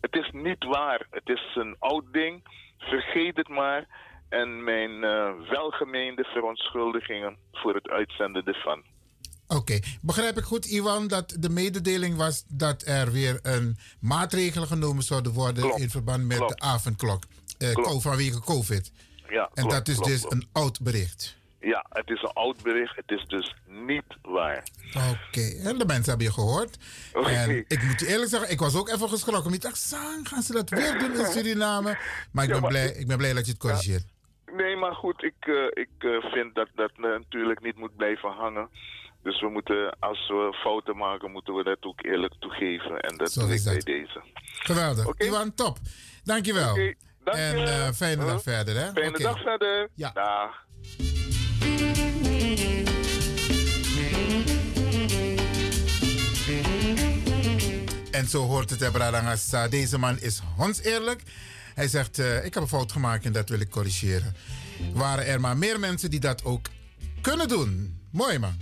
Het is niet waar. Het is een oud ding. Vergeet het maar. En mijn uh, welgemeende verontschuldigingen voor het uitzenden ervan. Oké, okay. begrijp ik goed, Iwan, dat de mededeling was dat er weer een maatregel genomen zouden worden klopt. in verband met klopt. de avondklok uh, vanwege COVID. Ja, en klopt, dat is dus een oud bericht. Ja, het is een oud bericht. Het is dus niet waar. Oké, okay. en de mensen hebben je gehoord. Okay. En ik moet je eerlijk zeggen, ik was ook even geschrokken. Ik dacht, Sang, gaan ze dat weer doen in Suriname? Maar ik, ja, ben, maar blij, ik ben blij dat je het corrigeert. Ja. Nee, maar goed, ik, uh, ik uh, vind dat dat natuurlijk niet moet blijven hangen. Dus we moeten, als we fouten maken, moeten we dat ook eerlijk toegeven. En dat Zo doe ik bij deze. Geweldig. Okay. Iwan, top. Dankjewel. Dank en fijne dag verder, hè? Fijne dag verder. Ja. Dag. En zo hoort het Ebradangasa. Deze man is honds-eerlijk. Hij zegt, uh, ik heb een fout gemaakt en dat wil ik corrigeren. Waren er maar meer mensen die dat ook kunnen doen. Mooi man.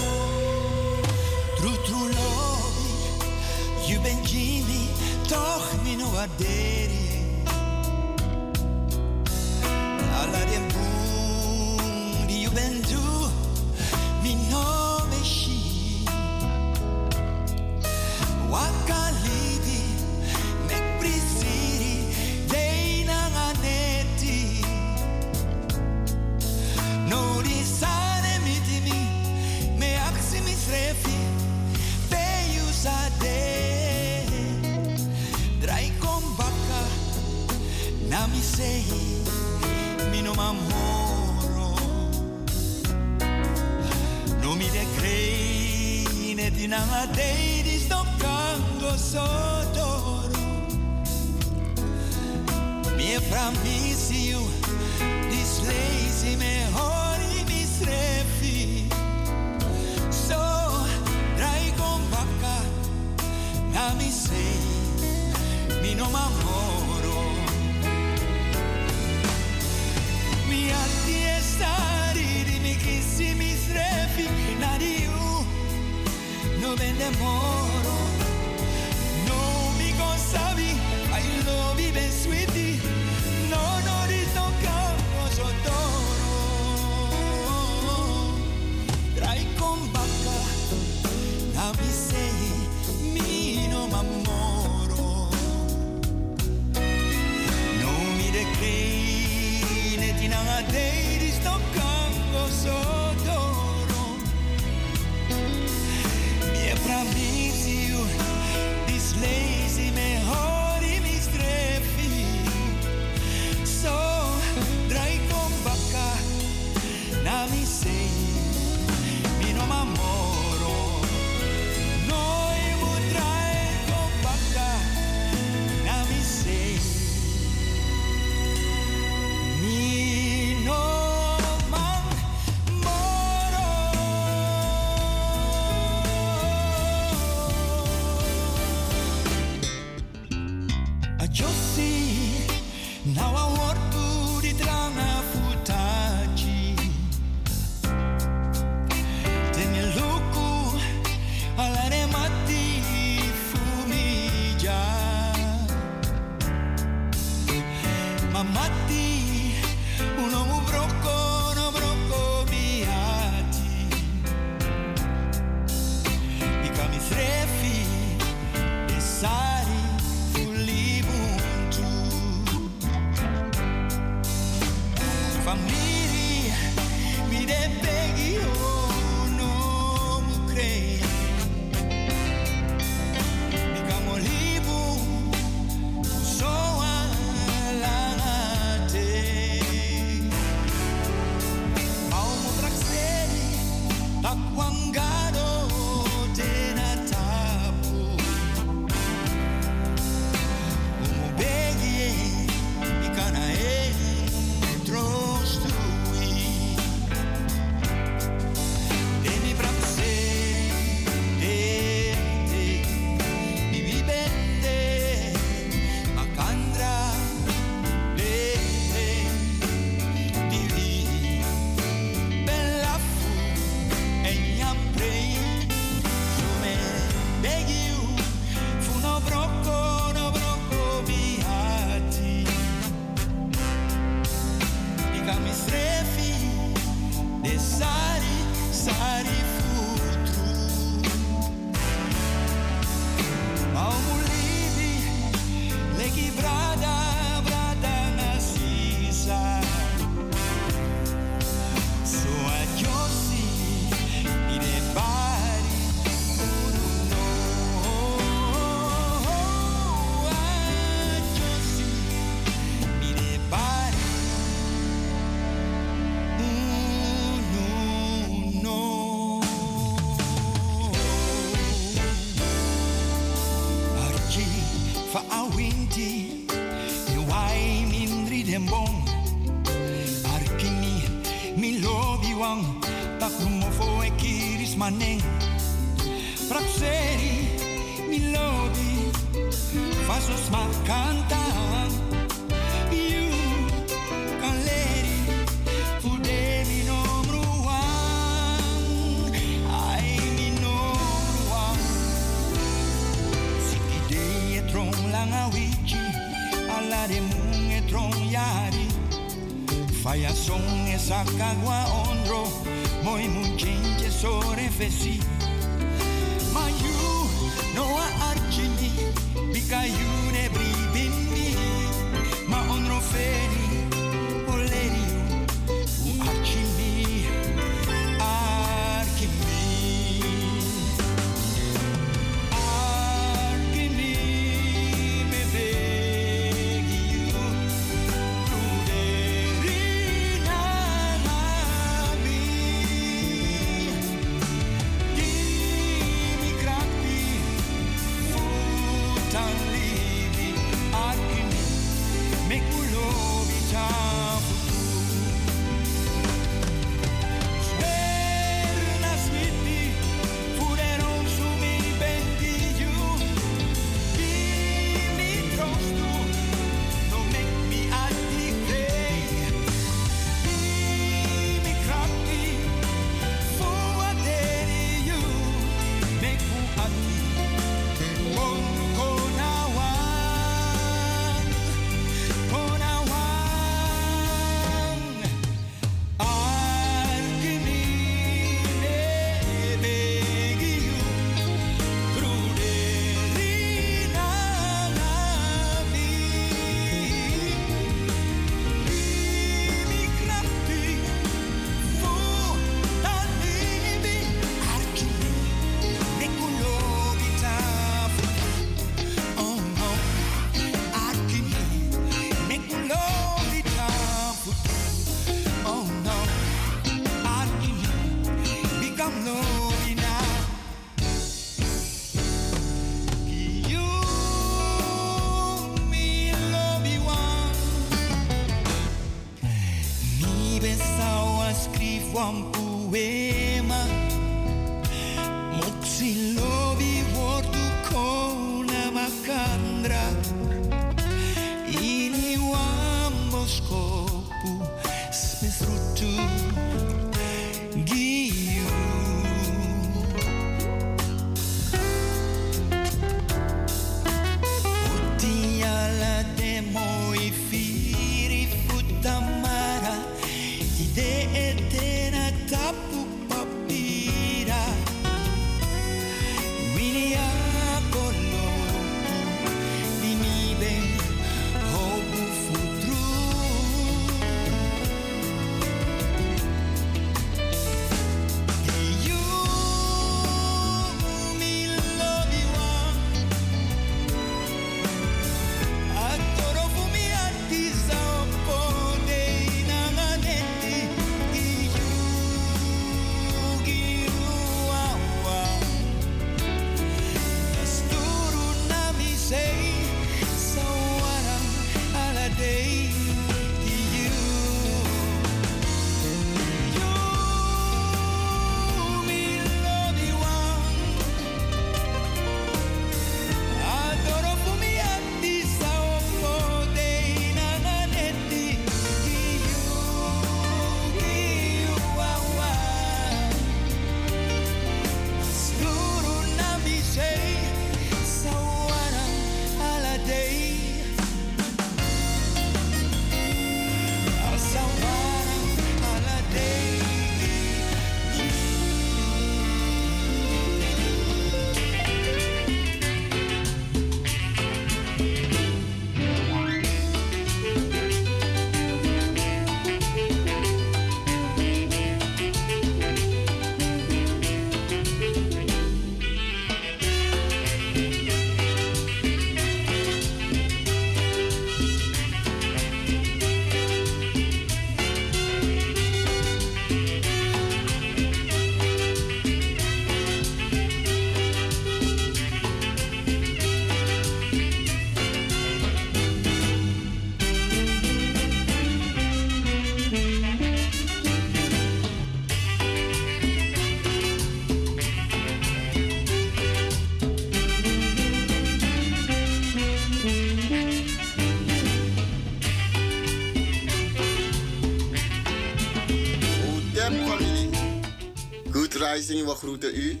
Rising, we groeten u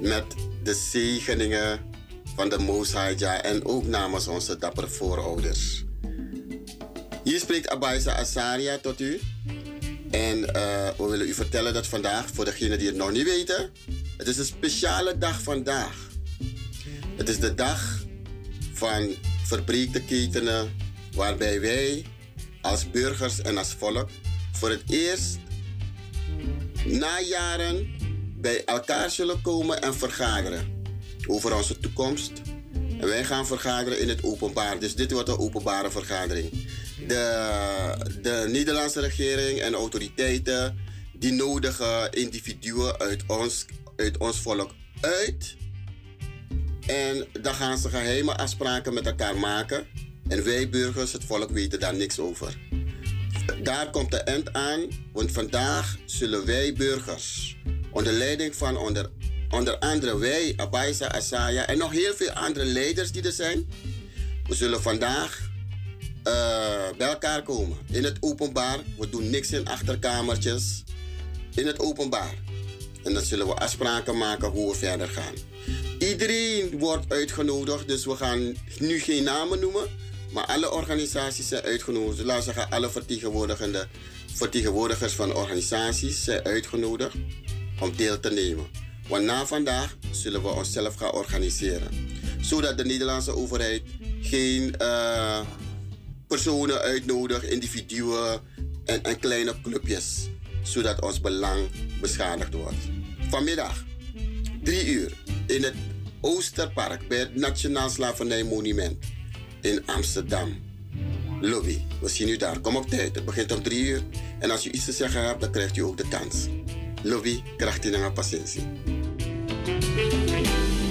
met de zegeningen van de Most en ook namens onze dappere voorouders. Hier spreekt Abaisa Asaria tot u. En eh, we willen u vertellen dat vandaag, voor degenen die het nog niet weten, het is een speciale dag vandaag. Het is de dag van verbreekte ketenen, waarbij wij als burgers en als volk voor het eerst na jaren bij elkaar zullen komen en vergaderen over onze toekomst. En wij gaan vergaderen in het openbaar. Dus dit wordt een openbare vergadering. De, de Nederlandse regering en autoriteiten die nodigen individuen uit ons, uit ons volk uit. En dan gaan ze geheime afspraken met elkaar maken. En wij burgers, het volk, weten daar niks over. Daar komt de eind aan, want vandaag zullen wij burgers, onder leiding van onder, onder andere wij, Abaisa, Asaya en nog heel veel andere leiders die er zijn, we zullen vandaag eh, bij elkaar komen in het openbaar. We doen niks in achterkamertjes, in het openbaar. En dan zullen we afspraken maken hoe we verder gaan. Iedereen wordt uitgenodigd, dus we gaan nu geen namen noemen. Maar alle organisaties zijn uitgenodigd. Laten we zeggen, alle vertegenwoordigende, vertegenwoordigers van organisaties zijn uitgenodigd om deel te nemen. Want na vandaag zullen we onszelf gaan organiseren. Zodat de Nederlandse overheid geen eh, personen uitnodigt, individuen en, en kleine clubjes. Zodat ons belang beschadigd wordt. Vanmiddag, drie uur, in het Oosterpark bij het Nationaal Slavernijmonument in Amsterdam. Lobby, we zien u daar. Kom op tijd. Het begint om drie uur. En als u iets te zeggen hebt, dan krijgt u ook de kans. Lobby, krijgt u een patiëntie. Dat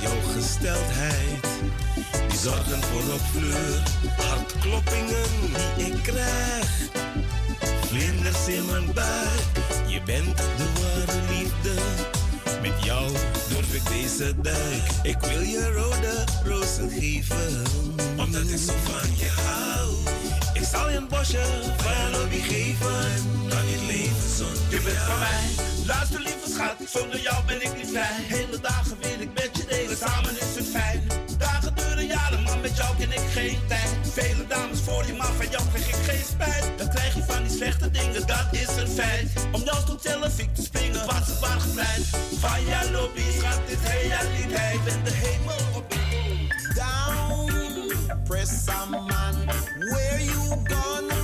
jouw gesteldheid. Die zorgen voor een vleur, hartkloppingen die ik krijg. Vlinders in mijn buik, je bent de ware liefde. Met jou durf ik deze duik. Ik wil je rode rozen geven, omdat ik zo van je hou. Ik zal je een bosje van je lobby geven, dan je leven zo. Je van mij. Luister lieve schat, zonder jou ben ik niet vrij. Hele dagen wil ik met je delen, samen is het fijn. Dagen duren jaren, maar met jou ken ik geen tijd. Vele dames voor je, maar van jou krijg ik geen spijt. Dan krijg je van die slechte dingen, dat is een feit. Om jou tot telefiek te springen, wat ze waar gevleid. Van jouw lobby, schat, is realiteit. Ben de hemel op Down, press some man, where you gone?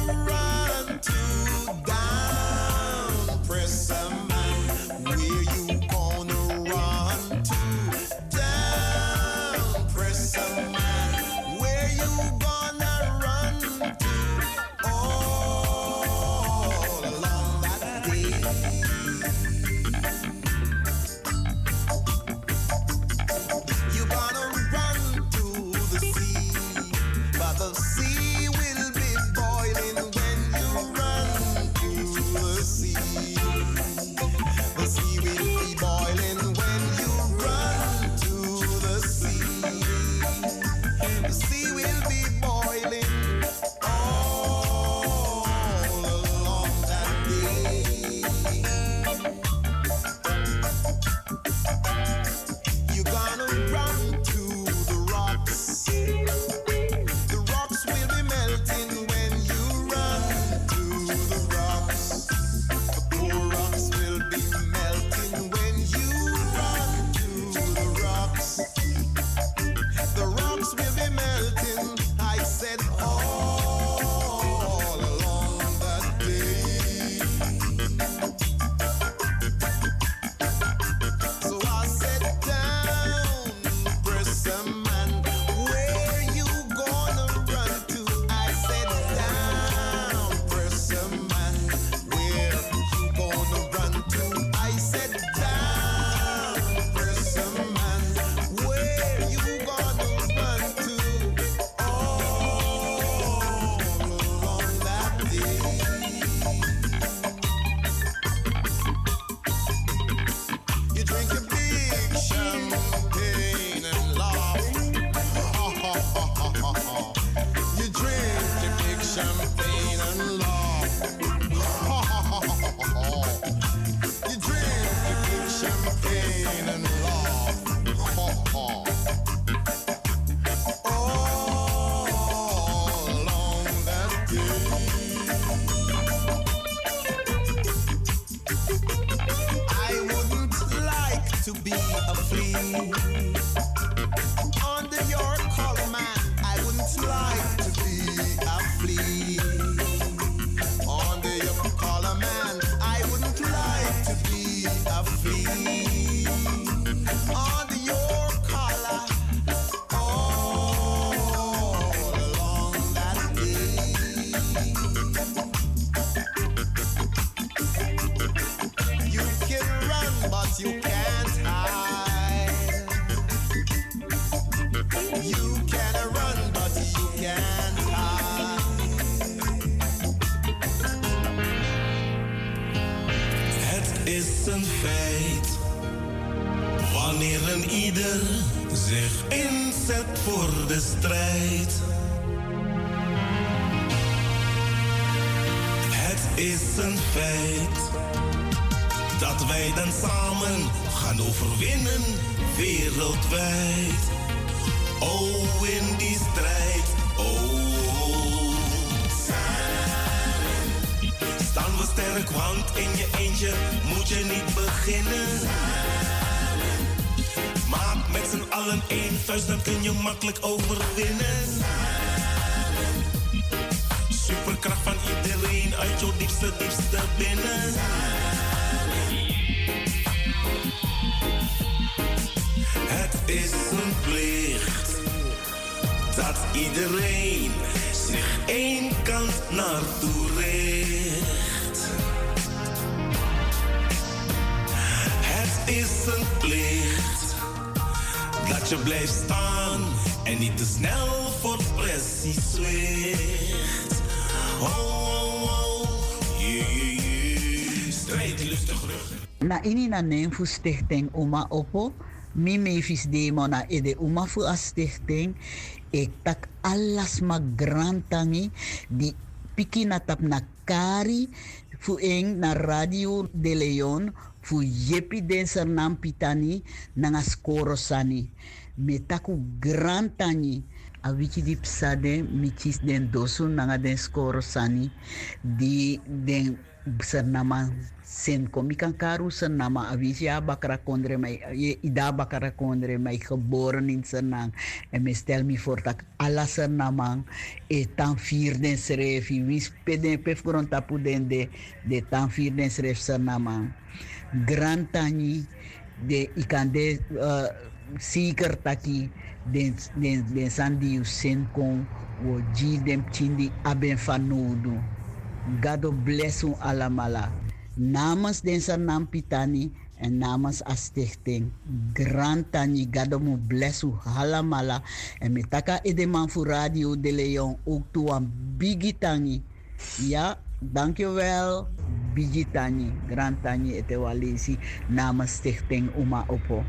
Na na neng fu stichting Uma Opo. Mi mevis demo na ede Uma fu a stichting. Ik tak alas magrantangi di piki na na kari fu eng na Radio de Leon fu yepi den sernam pitani nanga skoro sani. Me taku a wiki di psade mi den dosu nanga den skoro sani di den sernama sen komi kan karu sernama avisi a bakara kondre mai ida bakara kondre mai geboren in sernang en me stel mi voor tak alla sernamang e tan vier den srefi wis peden pef gron tapu den de de tan vier den sref sernamang grand tani de ikande uh, seeker taki den den den sandi sen kon wo ji dem chindi aben fanudu. Gado bless alamala. Namens deze naam Pitani en namens a stichting Grand Tani Gado mu bless u halamala. En met taka edeman voor Radio de Leon ook toe aan Bigi Tani. Ja, dankjewel. Bigi Tani, Grand Tani etewalisi namens stichting Uma Opo.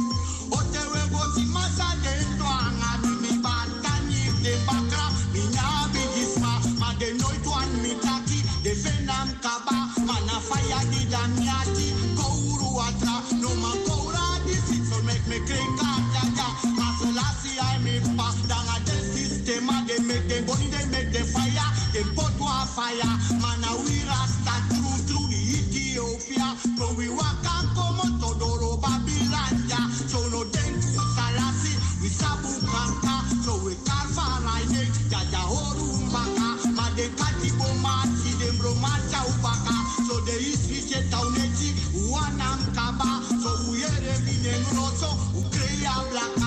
fire They put wa fire. Mana we rasta Through through the Ethiopia. So we walk and come on Todoro Babilanja So no den Salasi We sabu kanka So we carve line Jaja horu mbaka Ma de katibo mati Dem bro macha ubaka So de isfiche tauneti Wanam kaba. So we ere mine grosso Ukreya blaka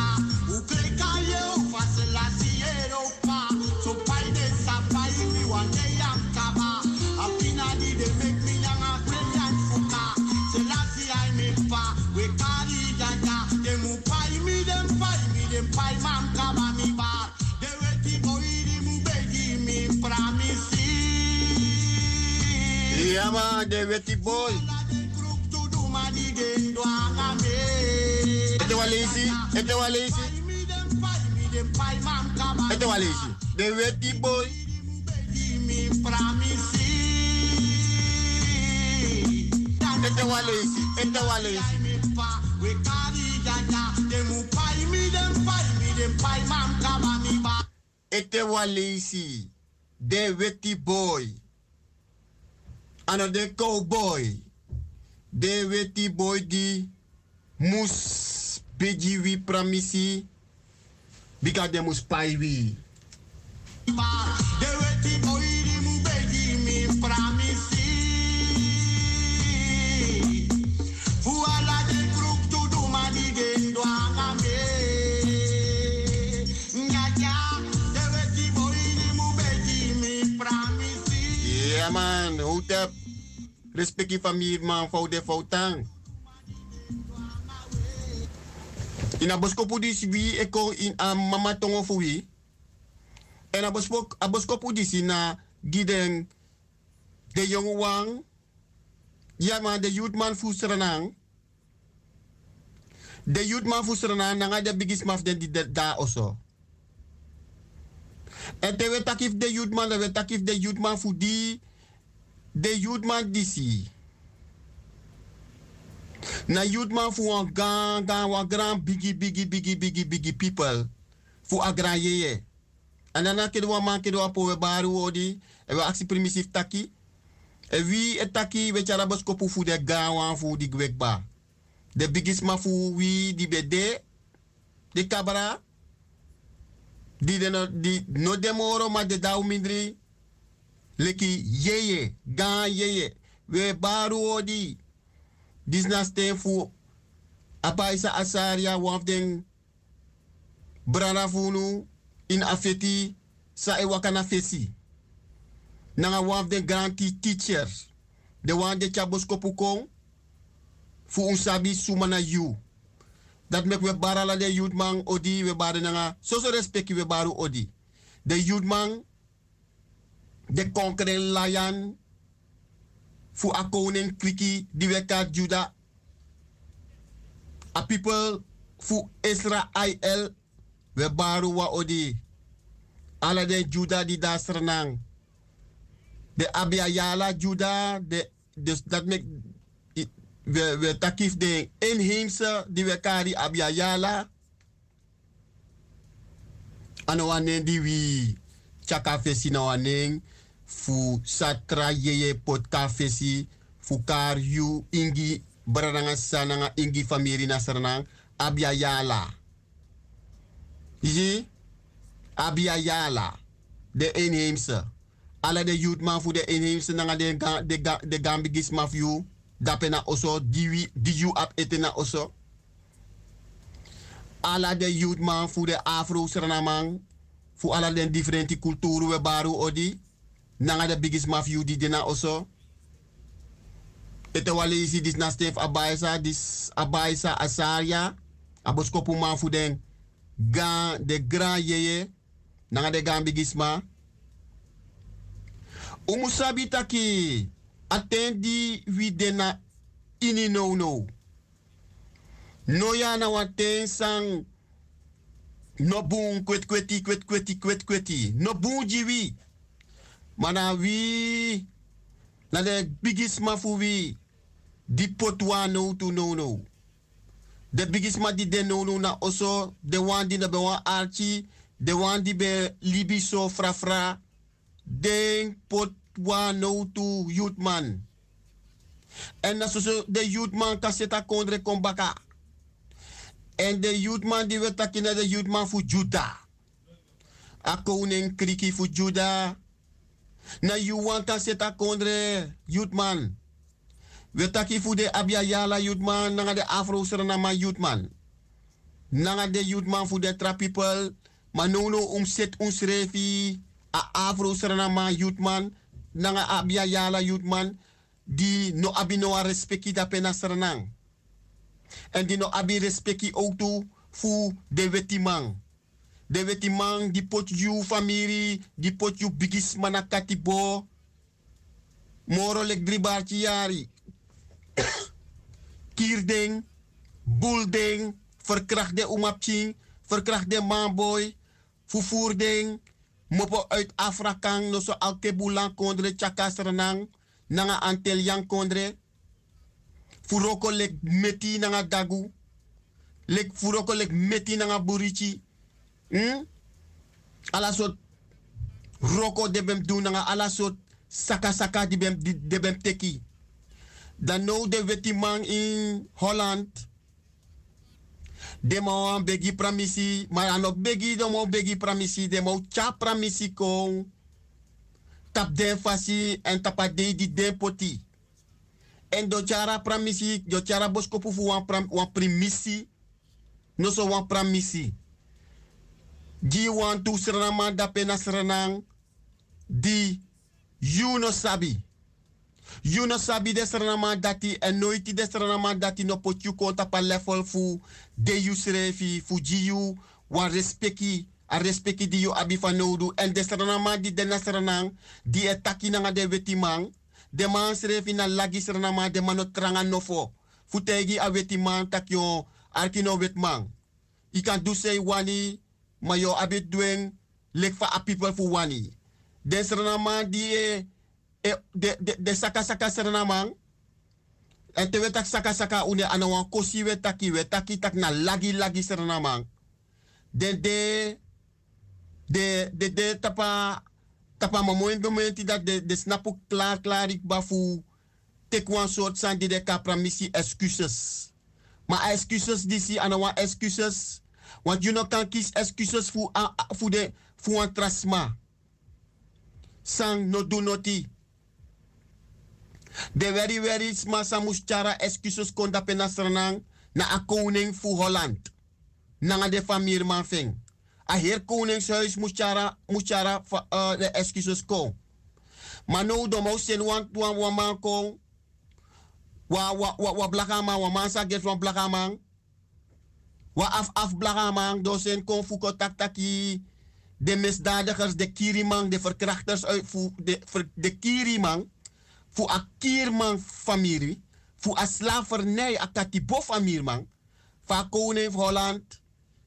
Ja de wetty boy. Ete wa lazy. De wetty boy. Ete wa lazy, ete wa lazy. Ete. De wetty boy. Ano de cowboy. De wetty boy di mus beji wi pramisi. Bika de mus pai wi. De weti boy man, houd up. Respect je familie man, fout de foutang. In a boskopu dis wie ik kon in a mama tongo fu wie. En a boskop a boskopu dis na giden de jonge wang. Ja man, de youth man fu. De youth man fu serenang nanga de bigis maf den di de- da oso. En te weet takif de youth man, te weet takif de youth man fu di de youth man disi. Na youth man fu wan gang gang wan grand bigi bigi bigi bigi bigi people. A grand yeye. En dan kedo wan man kedo wan po we baru odi. En we actie primitief taki. E wie etaki we chara boskopu fu de gawan fu di gwekba. De bigisma fu wie di bede. De kabara. Di de no, di no demoro ma de dau mindri. Leki yeye. Gan yeye. We baru odi. Disna steen fu. Apaisa asaria waf den. Brana funu. In afeti. Sa e wakana fesi. Nanga waf den grand teacher. De wan de chabos kopu kong. Fu unsabi sumana you. Dat mek we barala de youth man odi we baren nanga. So so respecti we baru odi. De youth man. De konkeren lion. Fu a koning kwiki di we ka juda. A people fu Israel. We baru wa odi. Ala de juda di da sernang. De Abiyala Juda, de, dat mek we, we takif de inheemse die we kari Abiyala. Ano wanen die wi chaka fesi na fu satra yeye pot ka fesi fu kar yu ingi barananga sananga ingi famiri na saranang Abiyala. Iji Abiyala de inheemse. Ala de youth man fu de inheemse nanga de ga, de ga, de gambigis mafio dapena oso diwi di you ap etena oso. Ala de youth man fu de afro sranamang fu ala den differenti kulturu we baru odi nanga de bigis mafio di dena oso ete wale isi dis na stef abaisa dis abaisa asaria. Aboskopu man fu den. Ga de grand yeye. Nanga de gambigis ma. Umusabi taki atendi wi dena ini no no no ya na waten sang no bun kwet kweti kwet kweti kwet kweti. No bun jiwi mana wi na de bigis ma fu wi di potwa no to no no de bigis ma di de no no na oso de wan di na be wan archi de wan di be libiso fra fra den pot wa no to youth man. En dat zo de youth man zitten kondre kombaka. En de youth man die we takken de youth man voor Juda. A koning kriki voor Juda. Na you wan kan zitten kondre youth man. We takken voor de Abiyala youth man. Nanga de Afro youth man. Nanga de youth man de trap people. Maar no no ons refi a afro seranama youthman nanga abia yala di no abi no a respecti da pena seranang en di no abi respecti ook toe fu de wetimang de wetimang di pot you family di pot you bigis manakati bo. Moro lek dribarchi yari kierding bulding verkracht de umapching verkracht de manboy fufuurding mopo uit Afrakang no so alkebulan kondre chakasranang nanga antel yang kondre furoko lek meti nanga dagu lek furoko lek meti nanga burichi hm ala sot roko de bem do nanga ala sot saka saka di bem de bem teki. Dan no de wetimang in Holland de mo begi pramisi maar ano begi de mo begi pramisi de mo pramisi kon tap den fasi en tapa de di den poti. En do chara pramisi do chara bosko wan pram wan primisi no so wan pramisi di wan tu sranama da di you no sabi. You no sabi de sranama dati en noiti de dati no pot you konta pa level fu. De you srefi fu ji you wan respecti a respecti di you abi van nodu en de sranama di de na sranang di e taki nanga de wetimang de man srefi na lagi sranama de mano tranga nofo. Fu tegi a wetimang tak yo arkino wetmang kan do say wani ma yo abi dweng lek fa a people fu wani de sranama di e e de de de saka saka serenamang en te wetak saka saka une ana wan kosi wetaki wetaki tak na lagi lagi serenamang de de de de de tapa Tapa moment moment dat de, de snapu klaar klaar ik bafu. Tek one soort san die de kapra missie excuses. Maar excuses die si anawa excuses. Want know kan kies excuses voor voor de voor een trasma. Sang no do noti. De very very sma samus chara excuses kon da penasranang na a koning voor Holland. Nanga de familie man ving. A heer koningshuis moest chara, moest chara uh, de excuses kon. Maar nou do mo sen wan wan wan man kon. Wa wa wa wa blagama wa man sa get van blagama. Wa af af blagama do sen kon fu ko tak taki de misdadigers, de kirimang, de verkrachters uit de, de kirimang, voor a kierman familie, voor a slavernij, a katipo familie van koning Holland,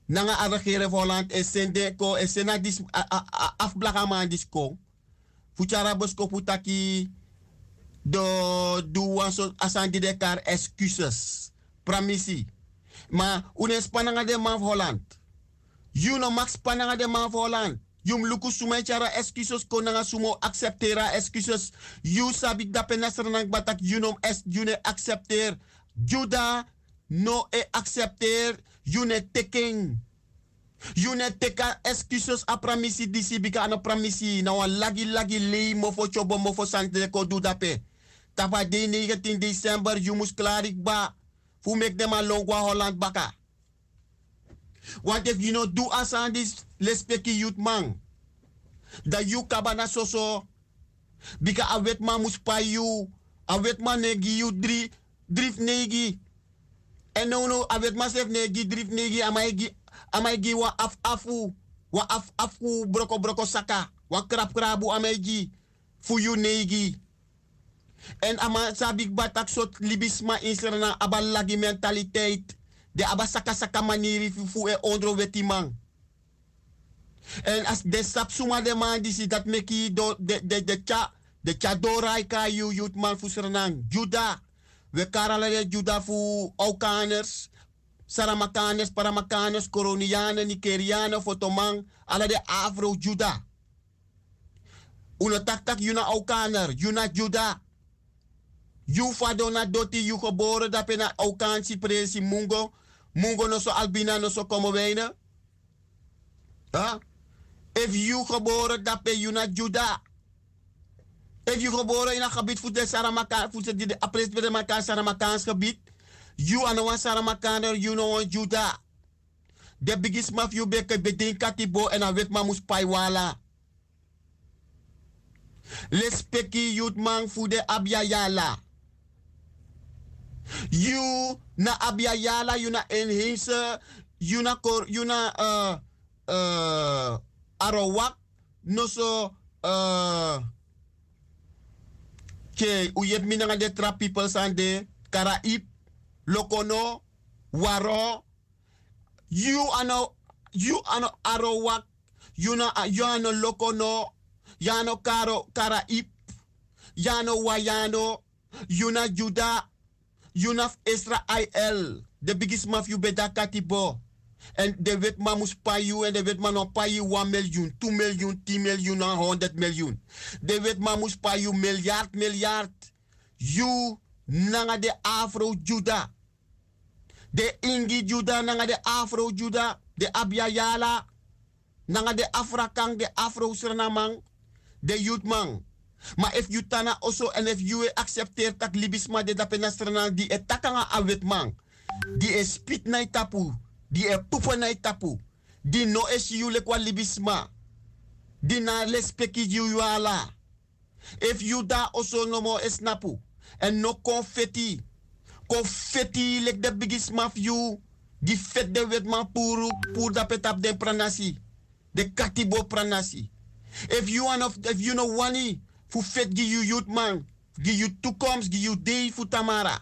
nanga a van Holland, en sende ko, en dis, disko, voor chara bosko putaki, do, do asandi de excuses, pramisi. Maar, unes pananga de van Holland, You no max pananga de man volan. Yum luku sumai cara excuses konanga sumo acceptera excuses. You sabi da penasranang batak you no es you ne accepter. Juda no e accepter. You ne taking. You ne teka excuses a pramisi disi bika ano pramisi. Na wan lagi lagi lei mofo chobo mofo sante ko du dape. Tapa de 19 December you mus klarik ba. Fu mek dem a longwa Holland baka. Want if you know do as on this lespeki youth man. Dat you kabana soso. Bika a wet man mus pa you. A wet man negi you dri drif negi. En no no a wet man sef negi drif negi amaigi amaigi wa af afu. Wa af afu broko broko saka. Wa krap krabu amaigi. Fu you negi. En ama sabik batak sot libisma inserna abalagi mentaliteit de aba saka saka maniri fu e ondro weti man. En as de sap suma de man disi dat meki do de de de cha de cha ka yu yut man fu serenang. Juda. We karala de juda fu aukaners. Saramakaners, Paramakaners, Coronianen, Nigerianen, Fotomang, alle de Afro Juda. Una tak tak yuna aukaner, yuna Juda. You fadona doti you geboren dat pena aukansi presi mungo. Mungo no so albina no so como weina. Huh? If you geboren dat pe yuna Juda. If you geboren in een gebied voor de Saramaka, voor de apres de Maka Saramakaans gebied. You ano wan Saramakaner, you know Juda. De biggest maf you beke bedin katibo en a wet ma mus paiwala. Les peki youth man voor de abiyayala. You na abiyayala, you na enhese, you na kor, you na uh, uh, arawak, no so uh, ke u yep minanga de trap people sande, karaib, lokono, waro, you ano, you ano arawak, you na, you ano lokono, Yano Karo Karaib, Yano Wayano, Yuna Juda, Yunaf Israel, the biggest mafia beda katibo. En de wet man moest payu en de wet man op payu 1 miljoen, 2 miljoen, 10 miljoen en 100 miljoen. De wet man moest payu miljard, miljard. You nanga de Afro Juda. De Ingi Juda nanga de Afro Juda, de Abiyala. Nanga de Afrakang, de Afro Surinamang de youth man. Maar if you tana also en if you e accepteert tak libisma de dapenastrana di e takanga awetman. di e spit na tapu. di e pupo na tapu. di no es yule kwa libisma. di na lespeki you ala. If you da also no more esnapu. En no confetti. Confetti lek de biggest maf you. di fet de vetman puru, pur pour dapetap de pranasi. De katibo pranasi. If you, if you know one fu fet gi you youth man, gi you toekomst, gi you day fu tamara.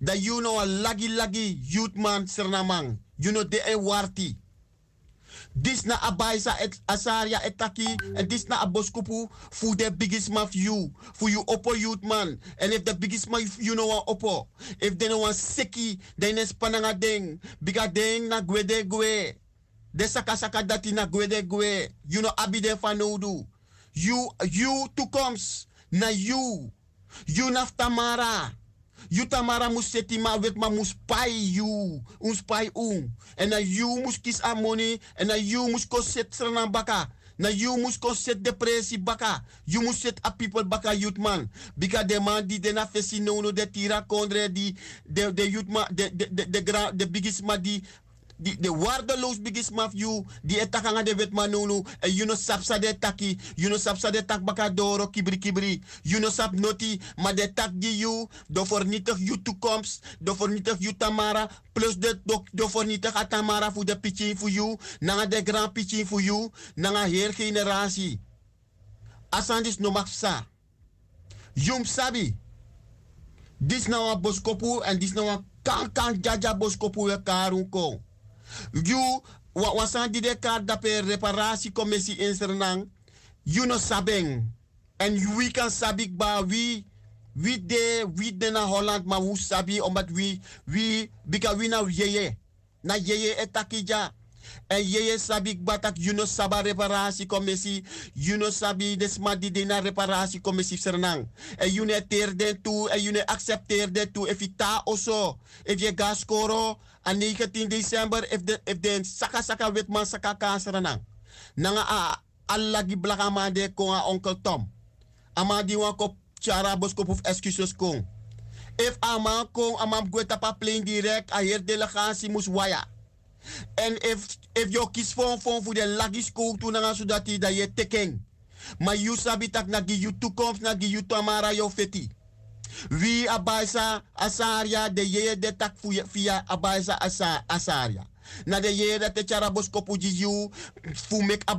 Dat you know a lagi lagi youth man sernamang. You know de e warti. Dis na abaisa et asaria etaki en dis na aboskupu fu the biggest man you, fu you oppo youth man. And if the biggest man you know one oppo, if they know one seki, then is pananga ding, biga ding na gwede gwe. De saka dati na gwede gwe. You know abi de fanodu. You, you toekomst. Na you. You naf Tamara. You Tamara moest zitten, maar weet maar moest pai you. Ons pai un. En na you moest kies aan money. En na you moest kost zet sranan baka. Na you moest kost zet depressie baka. You moest zet a people baka youth man. Bika de man die de na fesi no no de tira kondre die de de youth man de de de de, de biggest man die die de waardeloos biggest maf you die etakanga de wet manunu en you no sapsa de taki. You no sapsa de tak baka doro kibri kibri you no sap noti. Maar de tak die you. Do vernietig you toekomst do vernietig you tamara. Plus de do, do vernietig a tamara voor de pitching voor you. Nanga de grand pitching voor you. Nanga heer generatie asandis no maksa yum sabi. Dis nou een boskopu en dis nou een kan jaja boskopu we karun ko you wa wasan di de kaart dape reparatie commissie in Suriname you no sabeng. En we kan sabik ba wie wie de wie de na Holland maar hoe sabi omdat wie wie bika wie na yeye. Na yeye etakija en yeye sabik batak you no saba reparatie commissie you no sabi desma di de na reparatie commissie Suriname en you ne ter den toe en you ne accepteer den toe if ita oso if je aan 19 december if de if de saka saka witman saka ka Suriname nanga a alla gi blaka ko a onkel Tom. Ama di wan ko chara bosko excuses kon if ama kon ama gweta pa direct a hier delegatie moes waya. En if if yo kies voor voor voor de lagi school toen nga zodat die dat je teken maar you sabi tak na gi you na yo feti wie abaisa asaria de ye de tak via abaisa asa asaria. Na de ye dat te chara boskopu ji you fu mek a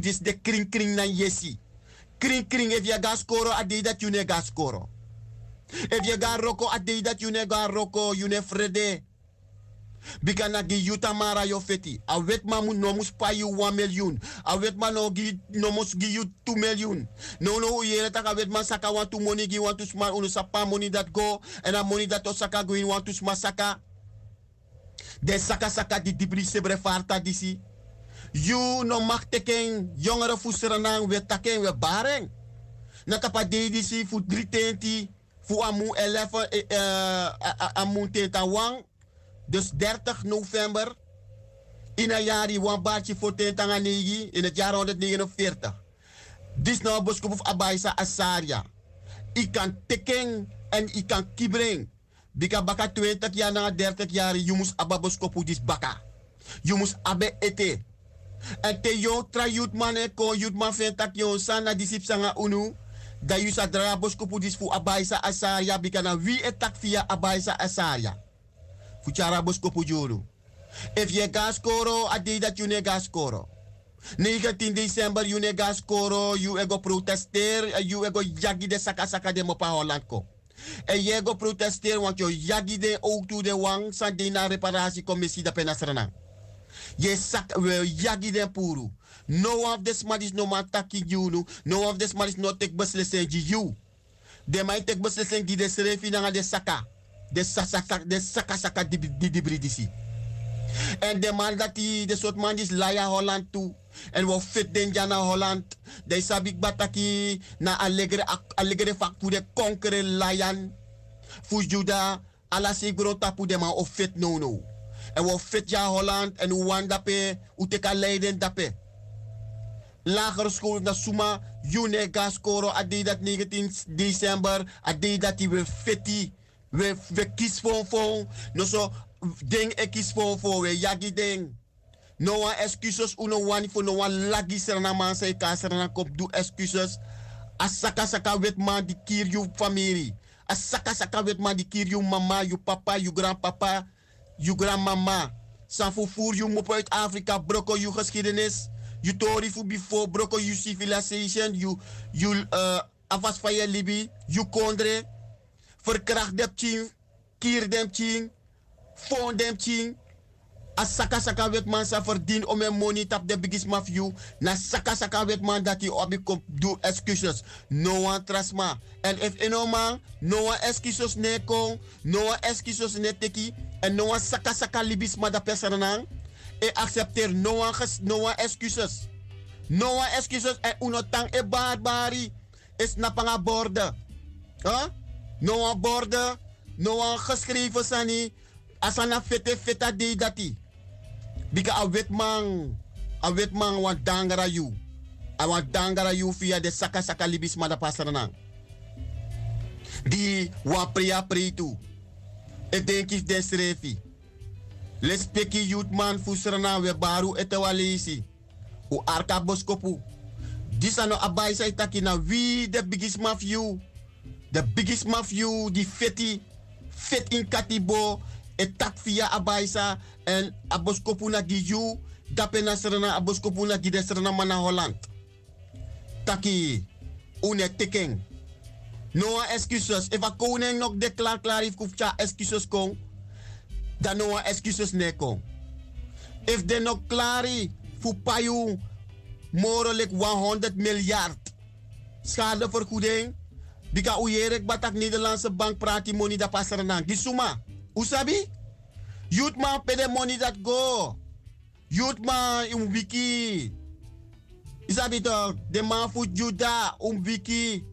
dis de kring kring na yesi kring kring if je gas koro ade dat you ne gas koro. If je ga roko ade dat you ne ga roko you ne frede Bika na gi yuta mara yo feti. A wet ma mu no mus pa you 1 miljoen. A wet ma no gi no mus gi you 2 miljoen. No no yere tak a wet ma saka want to money gi want to sma unu sapa money that go. En a money that osaka go in want to sma saka. De saka saka di dibri sebre farta disi. You no mag teken jongere fuserenang we taken we bareng. Na tapa de disi fu 320 fu amu 11 eh, eh, amu tenta wang. Dus 30 november in een jaar die wan baatje voor Tentanganegi in het jaar 149. Dit is nou boskop of Abaisa Asaria. Ik kan teken en ik kan kibring. Bika baka 20 jaar na 30 jaar, je moest abba boskop dis baka. Je moest abe ete. En te yo tra yut man e ko yut man fen tak yo sana disip sanga unu. Da yu sa dra boskop dis fu Abaisa Asaria bika na wie etak via Abaisa Asaria. Fuchara boskopu juru. If je gas koro, adi dat you ne gas koro. 19 december you ne gas koro, you ego protesteer, you ego yagi de saka saka de mopa Holland ko. En je ego protesteer, want je yagi de toe de wang, san de na reparatiecommissie da penasrana. Je sak, we yagi de puru. No of this man is no man taki you, no of this man is no take beslissing you. De mij take beslissing die de schreef in de saka de saka de saka saka di di di bridisi. En de man dat die de soort man is laya Holland toe. En we fit den jana Holland. De sabik bataki na allegre allegre voor de konkere layan. Fu juda ala sigro tapu de man of fit no no. En we fit ja Holland en we wan dape u teka leiden dape. Lagere school na Suma, June Gaskoro, adi dat 19 december, adi dat die we fiti we, we kies voor voor no so ding ik kies voor voor we yagi ding. No one excuses uno one for no one lagi serna man say ka serna kop do excuses. Asaka saka wet man di kier you family asaka saka wet man di kier you mama you papa you grandpapa you grandmama. San vervoer you mop uit Afrika broko you geschiedenis. You tori fu before broko you civilization you you uh, afas van je libi you kondre verkracht dem ching, kier dem ching, fond dem ching. As saka saka wet man sa verdien om een money tap de biggest mafia. Na saka saka wet man dat hij op komt do excuses. No one trust ma. En if eno man, no one excuses ne kon, no one excuses ne teki. En no one saka saka libis ma da. E accepteer no one, ges, no one excuses. No one excuses en uno tang e barbari. Is napanga borden. Huh? No one borden. No geschreven sani. Asana fete feta di dati. Bika a wetman. A wetman wan dangara you. A wan dangara you via de saka saka libis. Di wa priya pritu. Ik denk ik des refi. Les peki man fusrana we baru etewalisi. U arka boskopu. Disano abai sa itaki na wie the biggest mafia. The biggest mafia die feti. Fet in katibo. Etak via abaisa. En aboskopu na giyu. Dape na serena aboskopu na gide serena mana Holland. Taki. Une tekeng. No excuses. If a koning nog declaar klaar heeft, hoeft ja excuses kon. Dan no excuses ne kon. If de nog klaar voor payu, morelijk 100 miljard. Schadevergoeding. Bika uyerik batak Nederlandse bank praat die money da passerenang. Die suma. Usabi? Youth man the money that go. Youth man um wiki. Isabi toch? De man voet juda um wiki.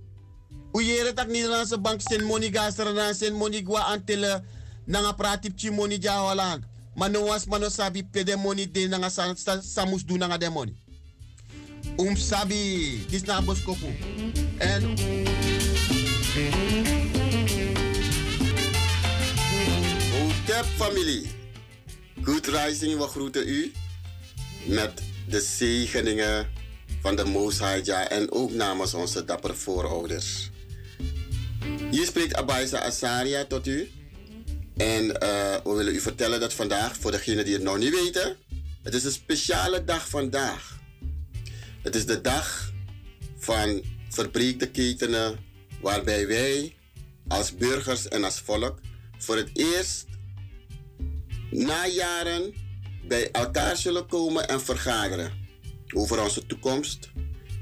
Uyere tak Nederlandse bank sen money gasrana sen money gwa antele nanga pratip chi money ja Holland. Maar no was mano sabi pe de money de nanga sa, sa, samus du nanga de money. Um sabi dis na boskopu. En Hotep familie. Good rising, we groeten u met de zegeningen van de Mooshaja en ook namens onze dappere voorouders. Hier spreekt Abaisa Asaria tot u. En eh, we willen u vertellen dat vandaag, voor degenen die het nog niet weten, het is een speciale dag vandaag. Het is de dag van verbreekte ketenen, waarbij wij als burgers en als volk voor het eerst na jaren bij elkaar zullen komen en vergaderen over onze toekomst.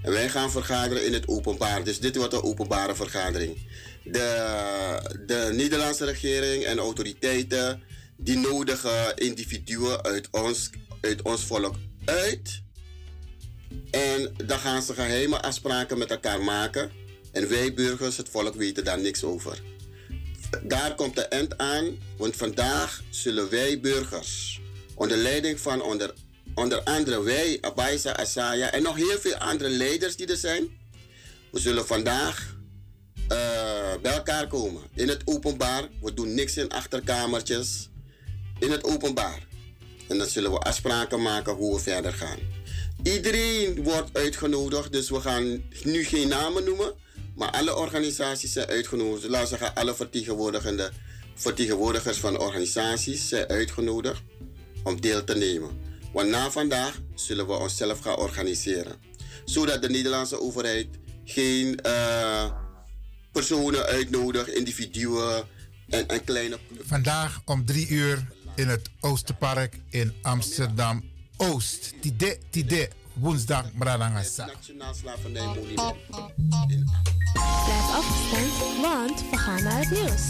En wij gaan vergaderen in het openbaar. Dus dit wordt een openbare vergadering. De, de Nederlandse regering en autoriteiten die nodigen individuen uit ons, uit ons volk uit. En dan gaan ze geheime afspraken met elkaar maken. En wij burgers, het volk, weten daar niks over. Daar komt de eind aan, want vandaag zullen wij burgers, onder leiding van onder, onder andere wij, Abaisa, Asaya en nog heel veel andere leiders die er zijn, we zullen vandaag eh, bij elkaar komen. In het openbaar. We doen niks in achterkamertjes. In het openbaar. En dan zullen we afspraken maken hoe we verder gaan. Iedereen wordt uitgenodigd, dus we gaan nu geen namen noemen. Maar alle organisaties zijn uitgenodigd. Laten we zeggen, alle vertegenwoordigende, vertegenwoordigers van organisaties zijn uitgenodigd om deel te nemen. Want na vandaag zullen we onszelf gaan organiseren. Zodat de Nederlandse overheid geen uh, personen uitnodigt, individuen en, en kleine... Vandaag om drie uur in het Oosterpark in Amsterdam Oost. Tide, tide, woensdag, Bradangasa. Nationaal slavernijmonument. Blijf afgestemd, want we gaan naar het nieuws.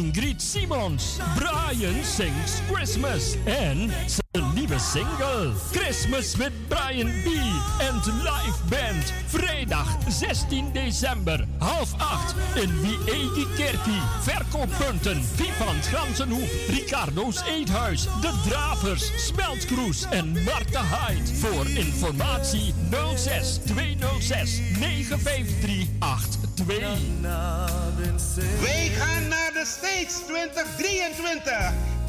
Ingrid Simons. Brian sings Christmas en zijn nieuwe single Christmas with Brian B. en de live band. Vrijdag 16 december, half acht in Wiegi Kerkie. Verkooppunten Vivant Gansenhoef, Ricardo's Eethuis, De Dravers, Smeltkroes en Marta Hyde. Voor informatie 06 206 953 82. Wij gaan naar de States 2023.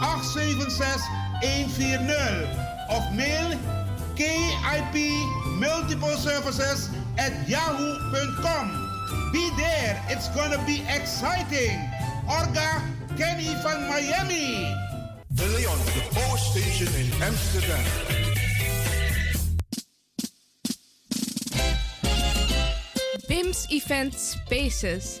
876 140 of mail KIP Multiple Services at yahoo.com. Be there, it's gonna be exciting. Orga Kenny van Miami. De Leon, the Power Station in Amsterdam. BIMS Event Spaces.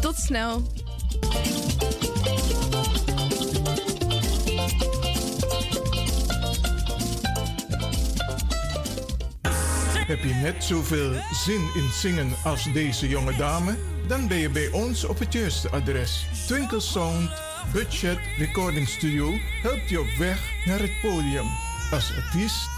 Tot snel. Heb je net zoveel zin in zingen als deze jonge dame? Dan ben je bij ons op het juiste adres. Twinkle Sound Budget Recording Studio helpt je op weg naar het podium. Als artiest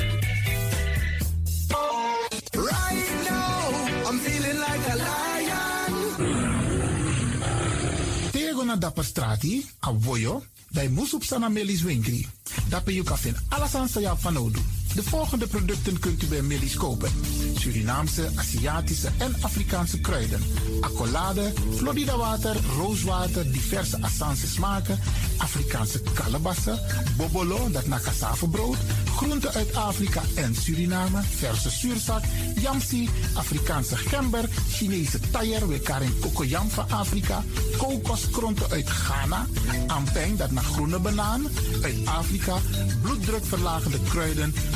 Tego na dapper strati, a voyo, dai musup sana melis winkri. Dapper you kafin alasan sa ya fanodu. De volgende producten kunt u bij Millie's kopen. Surinaamse, Aziatische en Afrikaanse kruiden. Accolade, Florida water, rooswater, diverse Assange smaken. Afrikaanse kalebassen, bobolo, dat na cassavebrood. Groenten uit Afrika en Suriname, verse zuurzak, yamsi, Afrikaanse gember, Chinese taier, we karin kokoyam van Afrika. Kokoskronten uit Ghana, ampeng, dat naar groene banaan, uit Afrika. Bloeddrukverlagende kruiden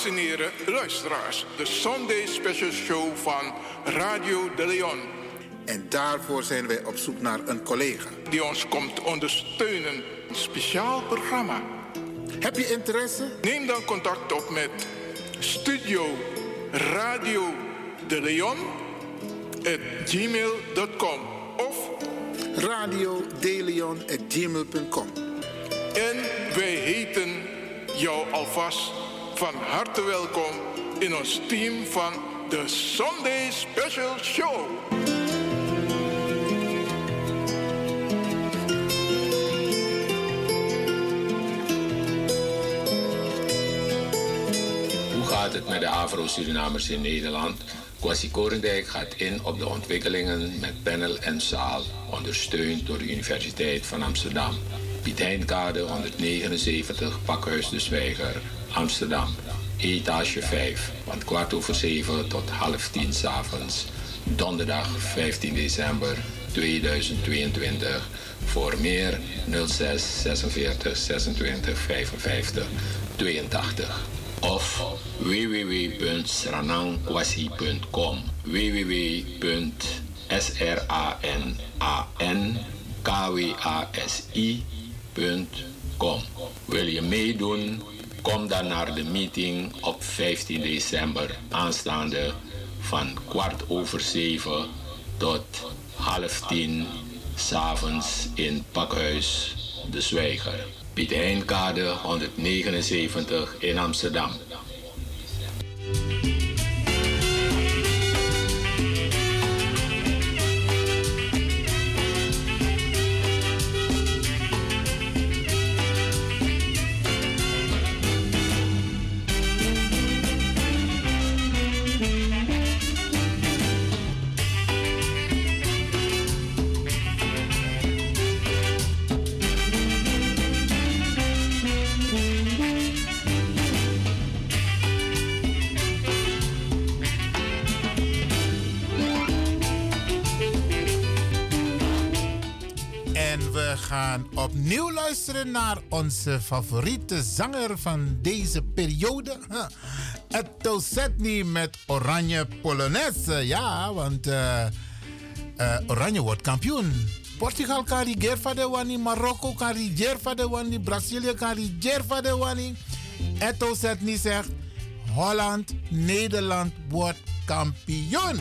Dames en heren, luisteraars, de Sunday Special Show van Radio de Leon. En daarvoor zijn wij op zoek naar een collega. Die ons komt ondersteunen. Een speciaal programma. Heb je interesse? Neem dan contact op met Studio Radio de Leon at gmail.com of Radio gmail.com. En wij heten jou alvast van harte welkom in ons team van de Sunday Special Show. Hoe gaat het met de Afro-Surinamers in Nederland? Kwasi Korendijk gaat in op de ontwikkelingen met panel en zaal, ondersteund door de Universiteit van Amsterdam. Piet Heinkade 179, Pakhuis de Zwijger, Amsterdam. Etage 5, van kwart over zeven tot half tien s'avonds. Donderdag 15 december 2022. Voor meer 06 46 26 55 82 of www.sranangkwasi.com www.sranankwasi.com Wil je meedoen? Kom dan naar de meeting op 15 december aanstaande van kwart over zeven tot half tien s'avonds in Pakhuis de Zwijger. Piet Heinkade 179 in Amsterdam. Naar onze favoriete zanger van deze periode. Etto Setni met Oranje Polonaise. Ja, want eh, eh, Oranje wordt kampioen. Portugal kan van de wani, Marokko kan van de wani, Brazilië kan van de wani. Etto Setni zegt, Holland, Nederland wordt kampioen.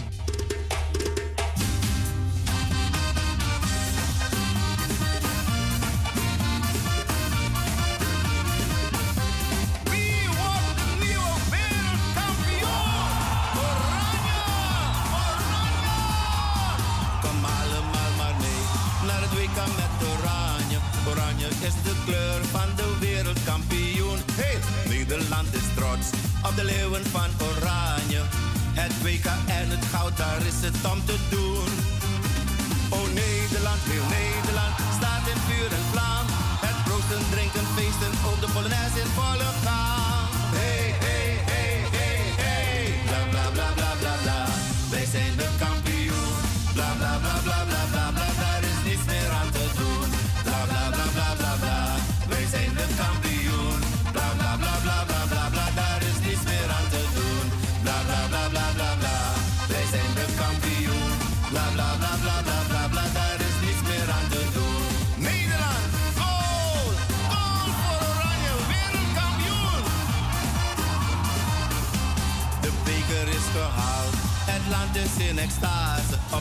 Van Oranje. Het WK en het goud, daar is het om te doen. Oh Nederland, heel Nederland, staat in vuur en vlam. Het proosten, drinken, feesten, ook de Polonaise in volle gang.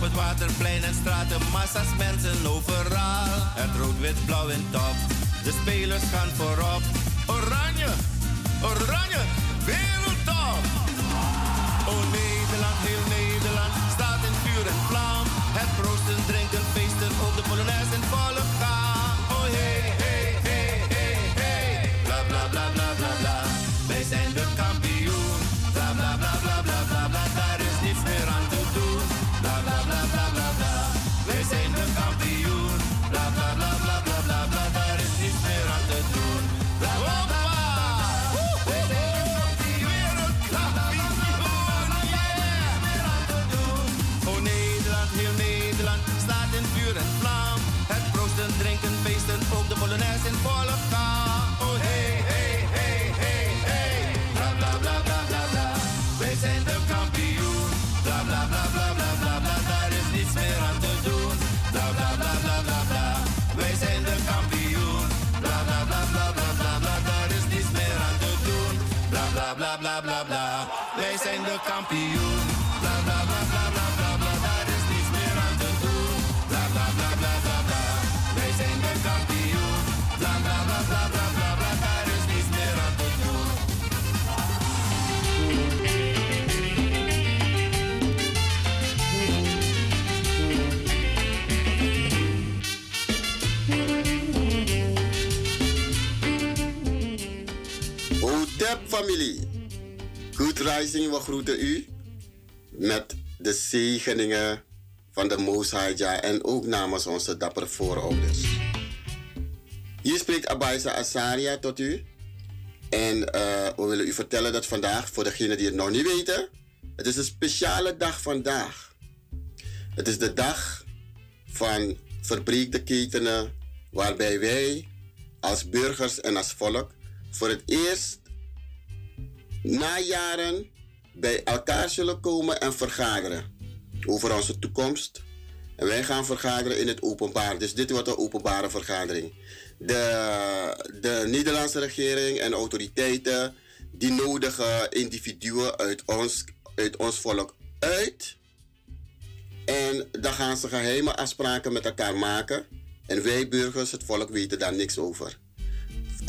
Het waterplein en straten massa's mensen overal. Het rood, wit, blauw en top. De spelers gaan voorop. Oranje, oranje, wereldtop. Oh Nederland, heel Nederland staat in vuur en vlam. Het proosten, drinken, familie. Good rising, we groeten u met de zegeningen van de Mooshaja en ook namens onze dappere voorouders. Hier spreekt Abaisa Asaria tot u. En eh, we willen u vertellen dat vandaag, voor degenen die het nog niet weten, het is een speciale dag vandaag. Het is de dag van verbreekte ketenen, waarbij wij als burgers en als volk voor het eerst na jaren bij elkaar zullen komen en vergaderen over onze toekomst. En wij gaan vergaderen in het openbaar. Dus dit wordt een openbare vergadering. De, de Nederlandse regering en autoriteiten die nodigen individuen uit ons, uit ons volk uit. En dan gaan ze geheime afspraken met elkaar maken. En wij burgers, het volk, weten daar niks over.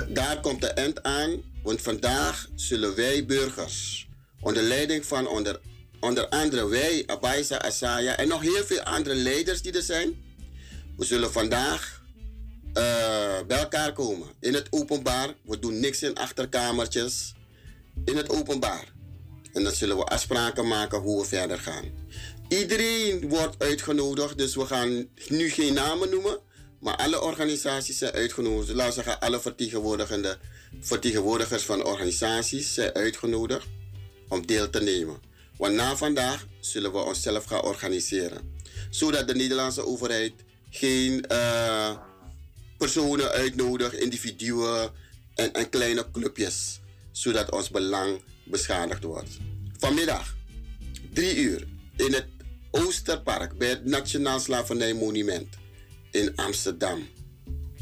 Daar komt de eind aan, want vandaag zullen wij burgers, onder leiding van onder, onder andere wij, Abaisa, Asaya en nog heel veel andere leiders die er zijn, we zullen vandaag eh, bij elkaar komen in het openbaar. We doen niks in achterkamertjes, in het openbaar. En dan zullen we afspraken maken hoe we verder gaan. Iedereen wordt uitgenodigd, dus we gaan nu geen namen noemen. Maar alle organisaties zijn uitgenodigd. Laten we zeggen, alle vertegenwoordigende, vertegenwoordigers van organisaties zijn uitgenodigd om deel te nemen. Want na vandaag zullen we onszelf gaan organiseren. Zodat de Nederlandse overheid geen eh, personen uitnodigt, individuen en, en kleine clubjes. Zodat ons belang beschadigd wordt. Vanmiddag, drie uur, in het Oosterpark bij het Nationaal Slavernijmonument in Amsterdam.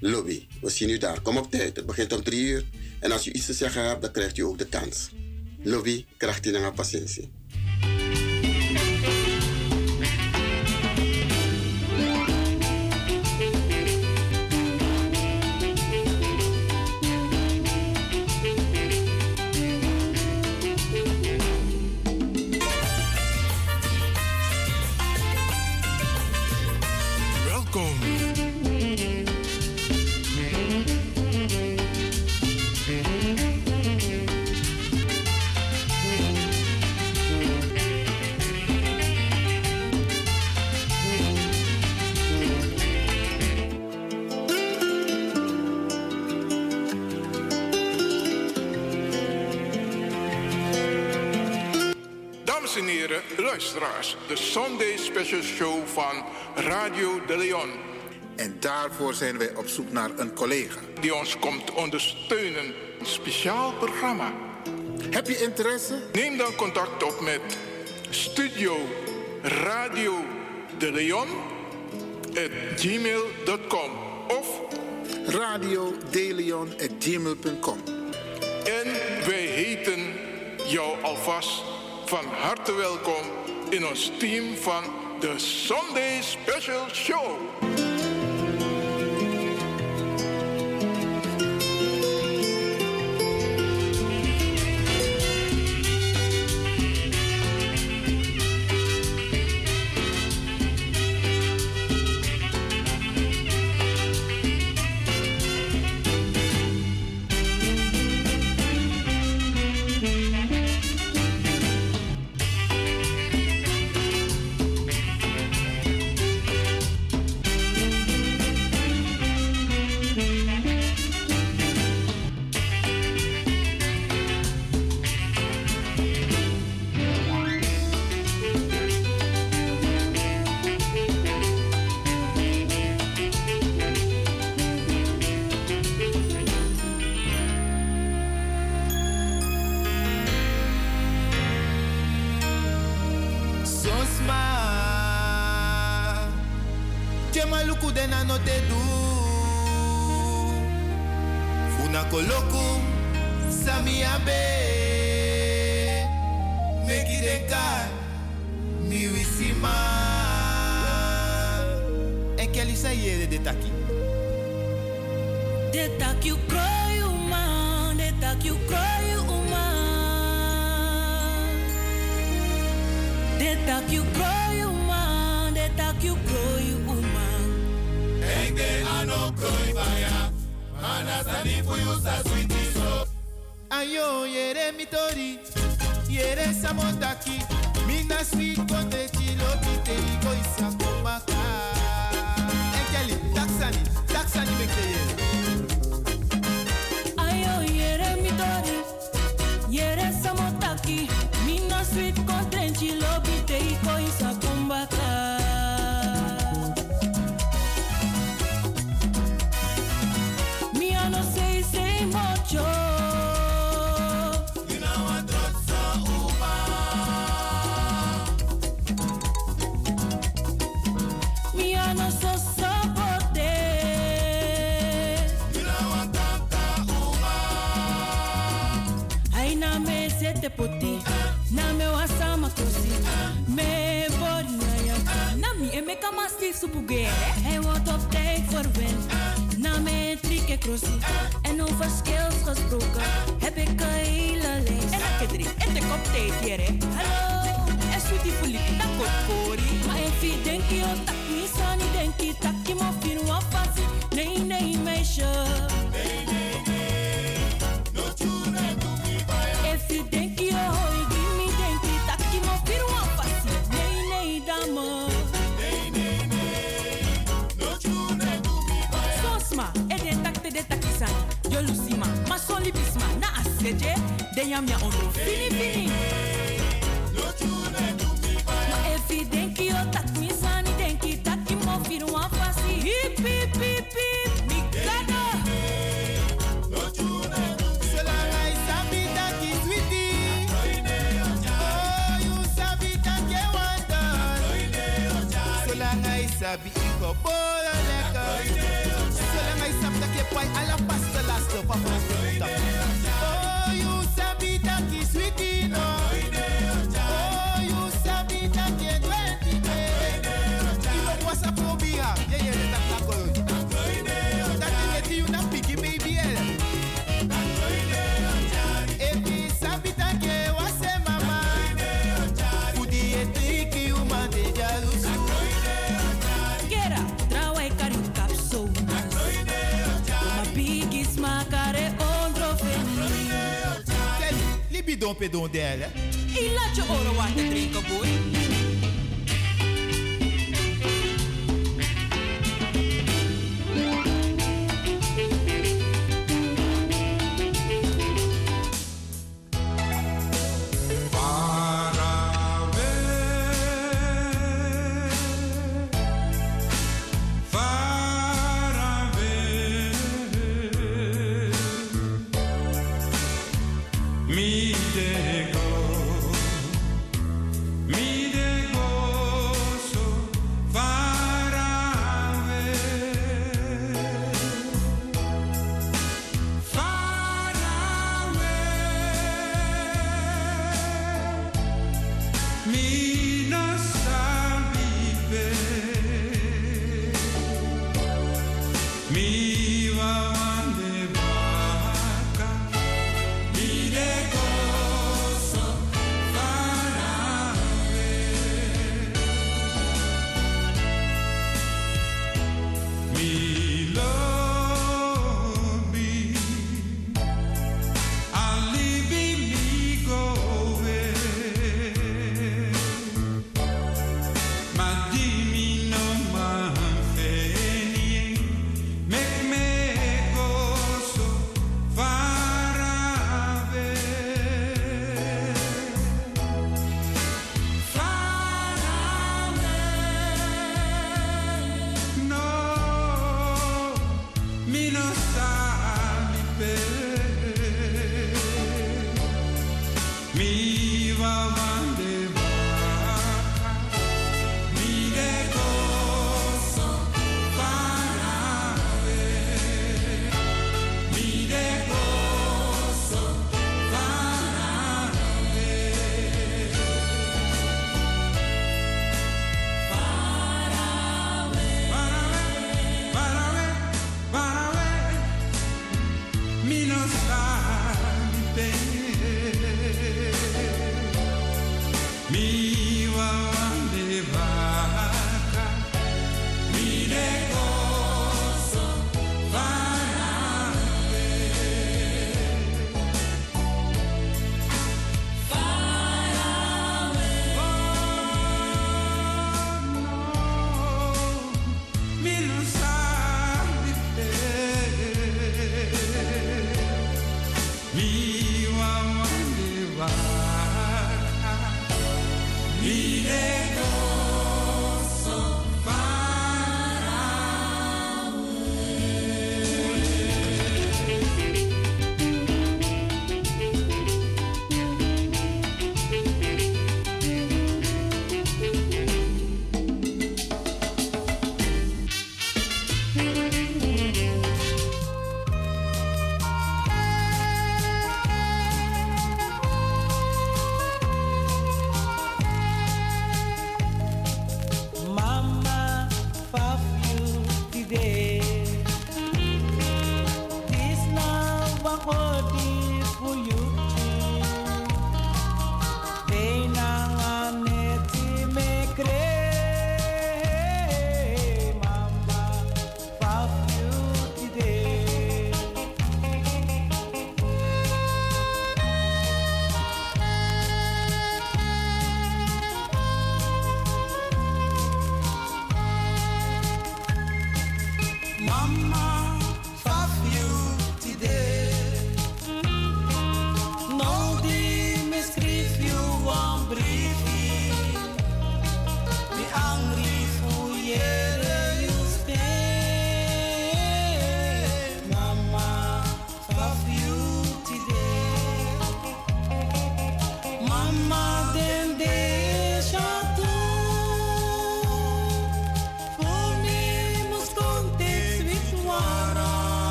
Lobby. We zien u daar. Kom op tijd. Het begint om drie uur. En als u iets te zeggen hebt, dan krijgt u ook de kans. Lobby, u naar patiëntie. show van Radio de Leon. En daarvoor zijn wij op zoek naar een collega. Die ons komt ondersteunen. Een speciaal programma. Heb je interesse? Neem dan contact op met Studio Radio de Leon at gmail.com of radiodeleon at gmail.com. En wij heten jou alvast van harte welkom in ons team van the Sunday Special Show. don pedon. Laat je oren boy.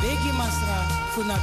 De bigi masra fu na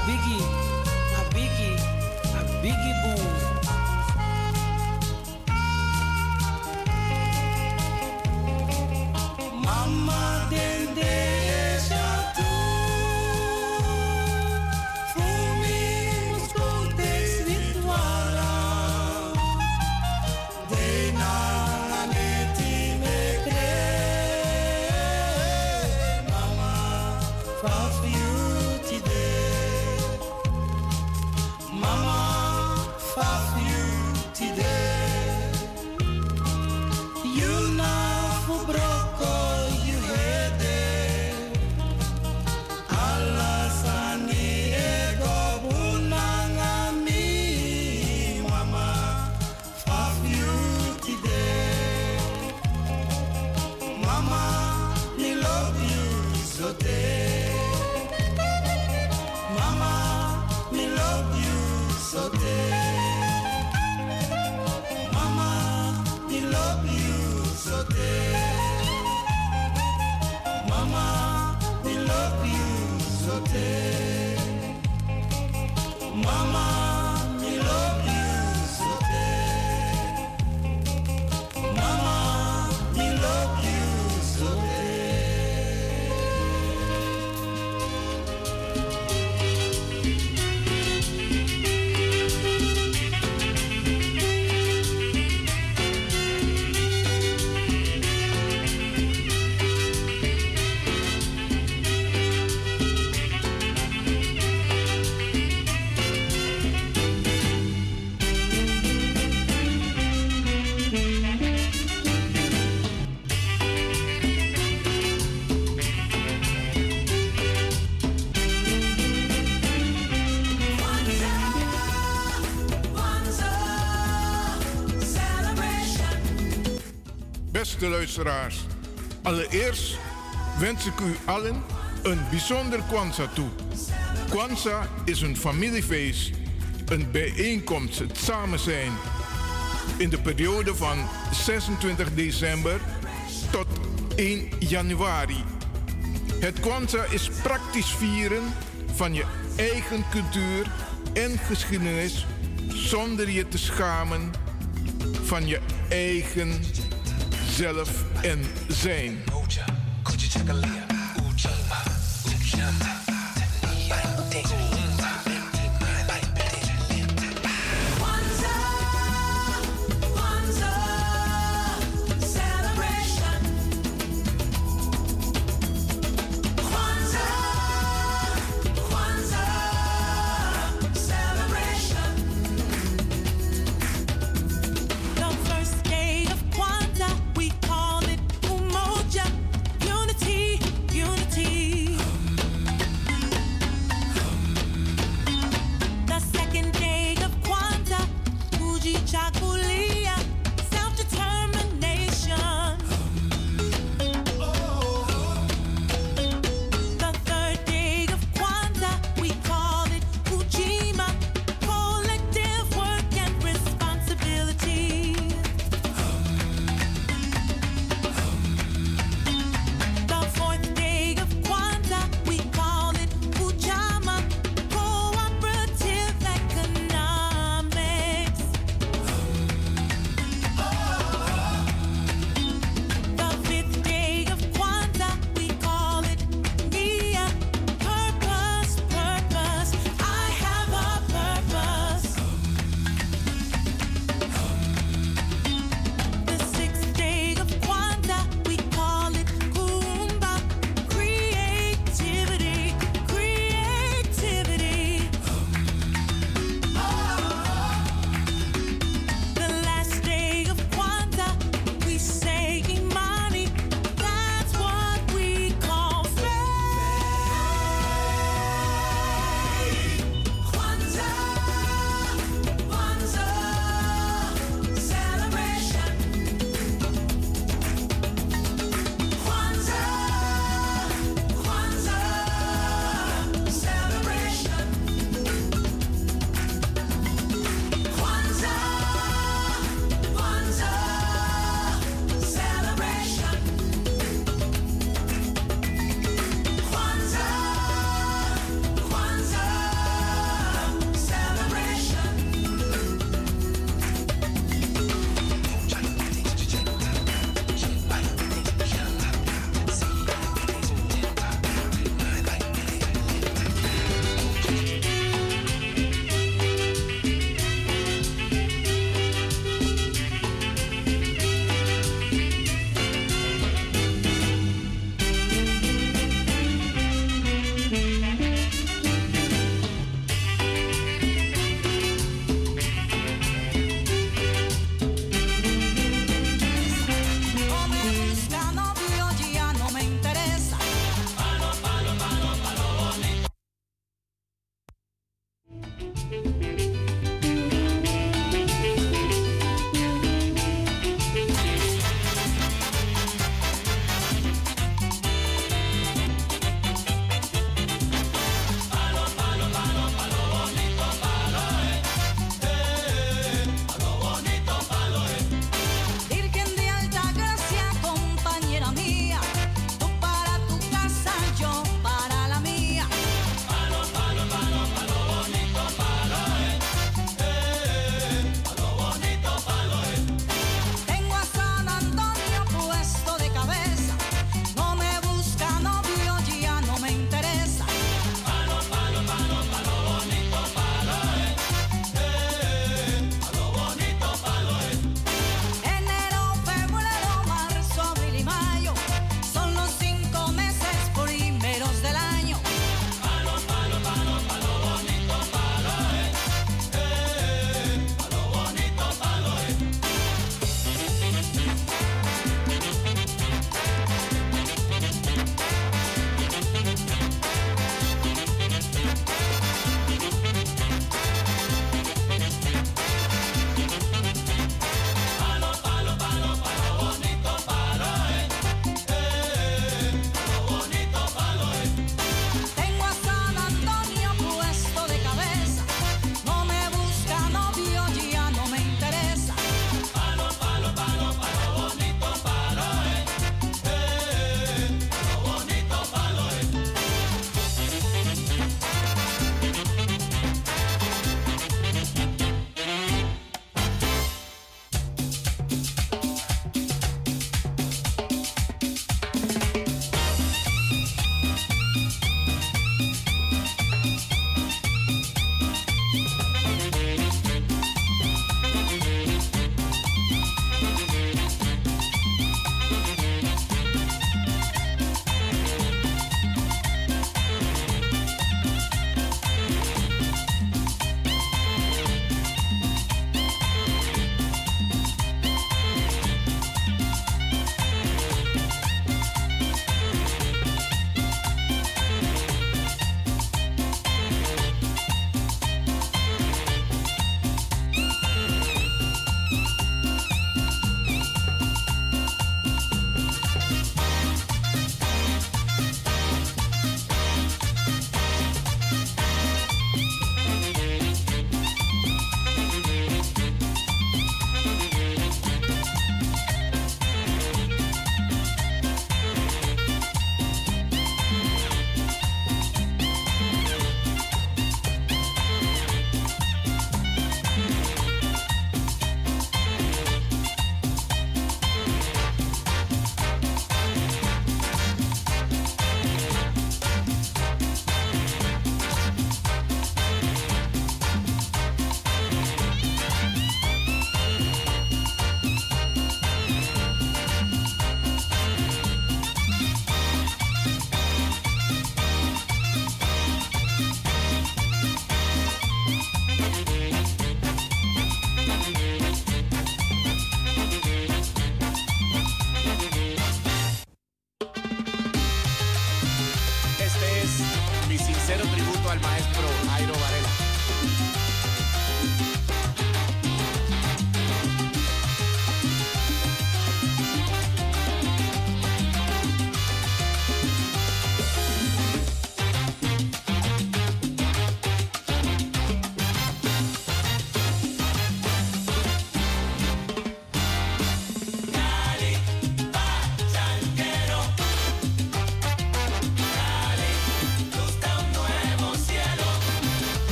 beste luisteraars. Allereerst wens ik u allen een bijzonder Kwanzaa toe. Kwanzaa is een familiefeest, een bijeenkomst, het samen zijn. In de periode van 26 december tot 1 januari. Het Kwanzaa is praktisch vieren van je eigen cultuur en geschiedenis zonder je te schamen van je eigen zelf en zijn. The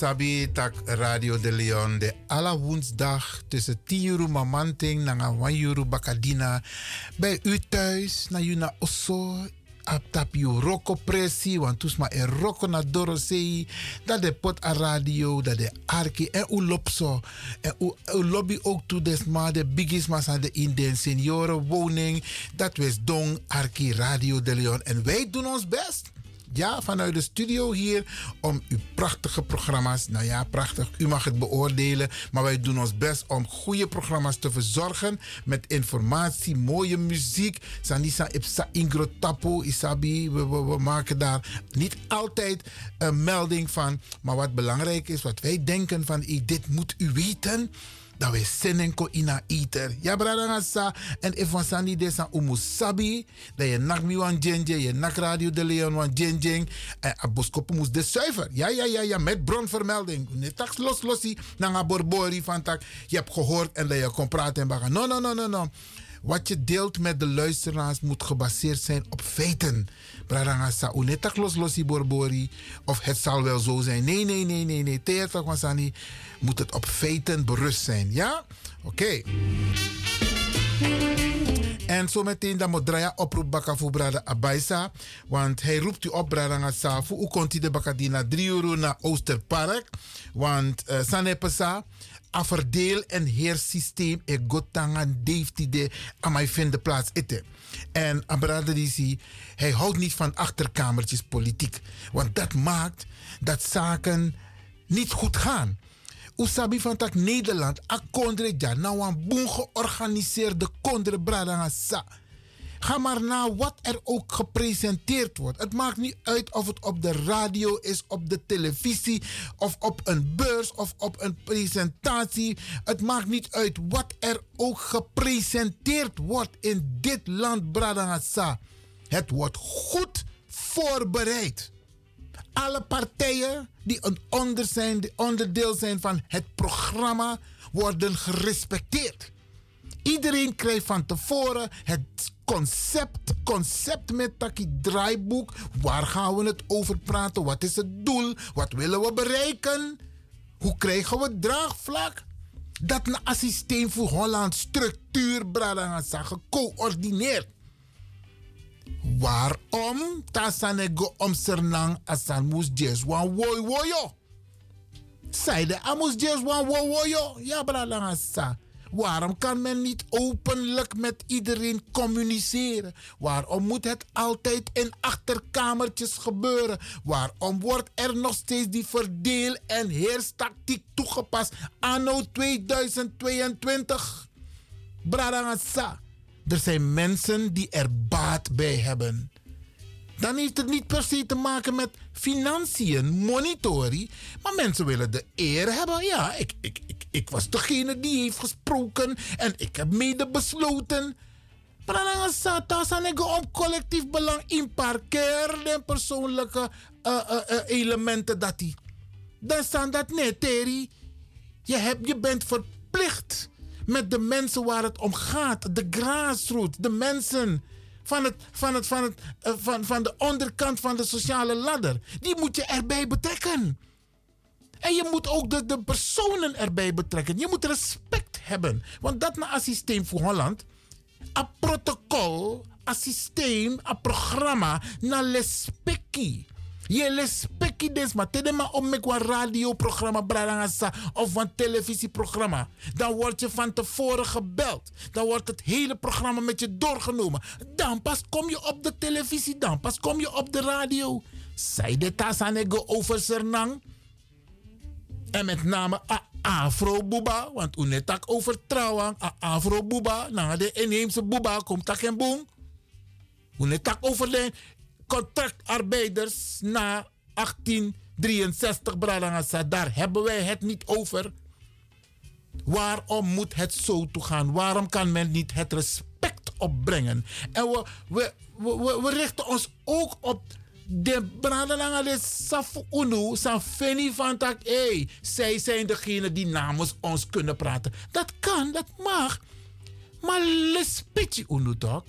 sabi tak Radio de Leon de alle woensdag tussen 10 uur mamanting en 1 uur bakadina. Bij u thuis na u na osso ap tap you roko presi want toes ma e roko na dat de pot a radio dat de arki en u lopso. U, u lobby ook de bigis mas aan de in den senioren woning. Dat wees dong arki radio de Leon. En wij doen ons best ja, vanuit de studio hier om uw prachtige programma's. Nou ja, prachtig, u mag het beoordelen. Maar wij doen ons best om goede programma's te verzorgen. Met informatie, mooie muziek. Sanisa Ipsa Ingro Isabi. We, we, we maken daar niet altijd een melding van. Maar wat belangrijk is, wat wij denken van dit moet u weten dat we zin ko ina iter. Ja, brada ngasa. En if van sani desa umusabi, dat je nak mi wan jenje, je nak radio de leon wan jenjeng. En aboskopu moest de zuiver. Ja, ja, ja, ja, met bronvermelding. Ne tax los losi, nanga borbori van tak. Je hebt gehoord en dat je kon praten en baga. No, no, no, no, no. Wat je deelt met de luisteraars moet gebaseerd zijn op feiten. Brarangasa, unetak los losi borbori. Of het zal wel zo zijn. Nee, nee, nee, nee, nee. Teertak wasani moet het op feiten berust zijn. Ja? Oké. En zometeen dan moet draaien oproep bakken voor Brada Abaisa. Want hij roept u op, Brada Ngasafu. Hoe komt hij de bakadina 3 euro naar Oosterpark? Want uh, Sanepesa, a verdeel- en heersysteem, e gotanga deefti de amai vinden plaats ite. En Abrada die hij houdt niet van achterkamertjes politiek. Want dat maakt dat zaken niet goed gaan. Usabi van tak Nederland, a kondre ja, nou een boen georganiseerde kondre bradanga sa. Ga maar na wat er ook gepresenteerd wordt. Het maakt niet uit of het op de radio is, op de televisie, of op een beurs of op een presentatie. Het maakt niet uit wat er ook gepresenteerd wordt in dit land, Bradangasa. Het wordt goed voorbereid. Alle partijen die een onder zijn, onderdeel zijn van het programma, worden gerespecteerd. Iedereen krijgt van tevoren het concept, concept met taki draaiboek. Waar gaan we het over praten? Wat is het doel? Wat willen we bereiken? Hoe krijgen we draagvlak? Dat een systeem voor Holland structuur, bradangasa, gecoördineerd. Waarom tasanego om sernang asan mus jes wan woyo? Zeide amus jes wan? Ja, bradangasa. Waarom kan men niet openlijk met iedereen communiceren? Waarom moet het altijd in achterkamertjes gebeuren? Waarom wordt er nog steeds die verdeel- en heerstactiek toegepast anno 2022? Bradangasa. Er zijn mensen die er baat bij hebben. Dan heeft het niet per se te maken met financiën, monitoring. Maar mensen willen de eer hebben. Ja, ik, ik, ik, ik was degene die heeft gesproken en ik heb mede besloten. Maar dan is het om collectief belang in parkeer en persoonlijke uh, uh, uh, elementen dat die. Dan staan dat net, Terry. Je, hebt, je bent verplicht met de mensen waar het om gaat. De grassroots, de mensen van, het, van, het, van, het, uh, van, van de onderkant van de sociale ladder. Die moet je erbij betrekken. En je moet ook de, de personen erbij betrekken. Je moet respect hebben. Want dat na een systeem voor Holland. Een protocol, een systeem, een programma. Na respectie. Je respecti des maar tedema om met radioprogramma brarangasa of een televisieprogramma. Dan word je van tevoren gebeld. Dan wordt het hele programma met je doorgenomen. Dan pas kom je op de televisie, dan pas kom je op de radio. Zij de tasanego over Sernang. En met name a Afro want u net tak over trouwen, a Afro na de inheemse Buba komt tak en boom. U net tak over de contractarbeiders na 1863, Bradangasa, daar hebben wij het niet over. Waarom moet het zo toegaan? Waarom kan men niet het respect opbrengen? En we, we, we, we richten ons ook op de Bradangasa de Safu Unu, Safeni van Tak. Hey, zij zijn degene die namens ons kunnen praten. Dat kan, dat mag. Maar lespetje Unu toch?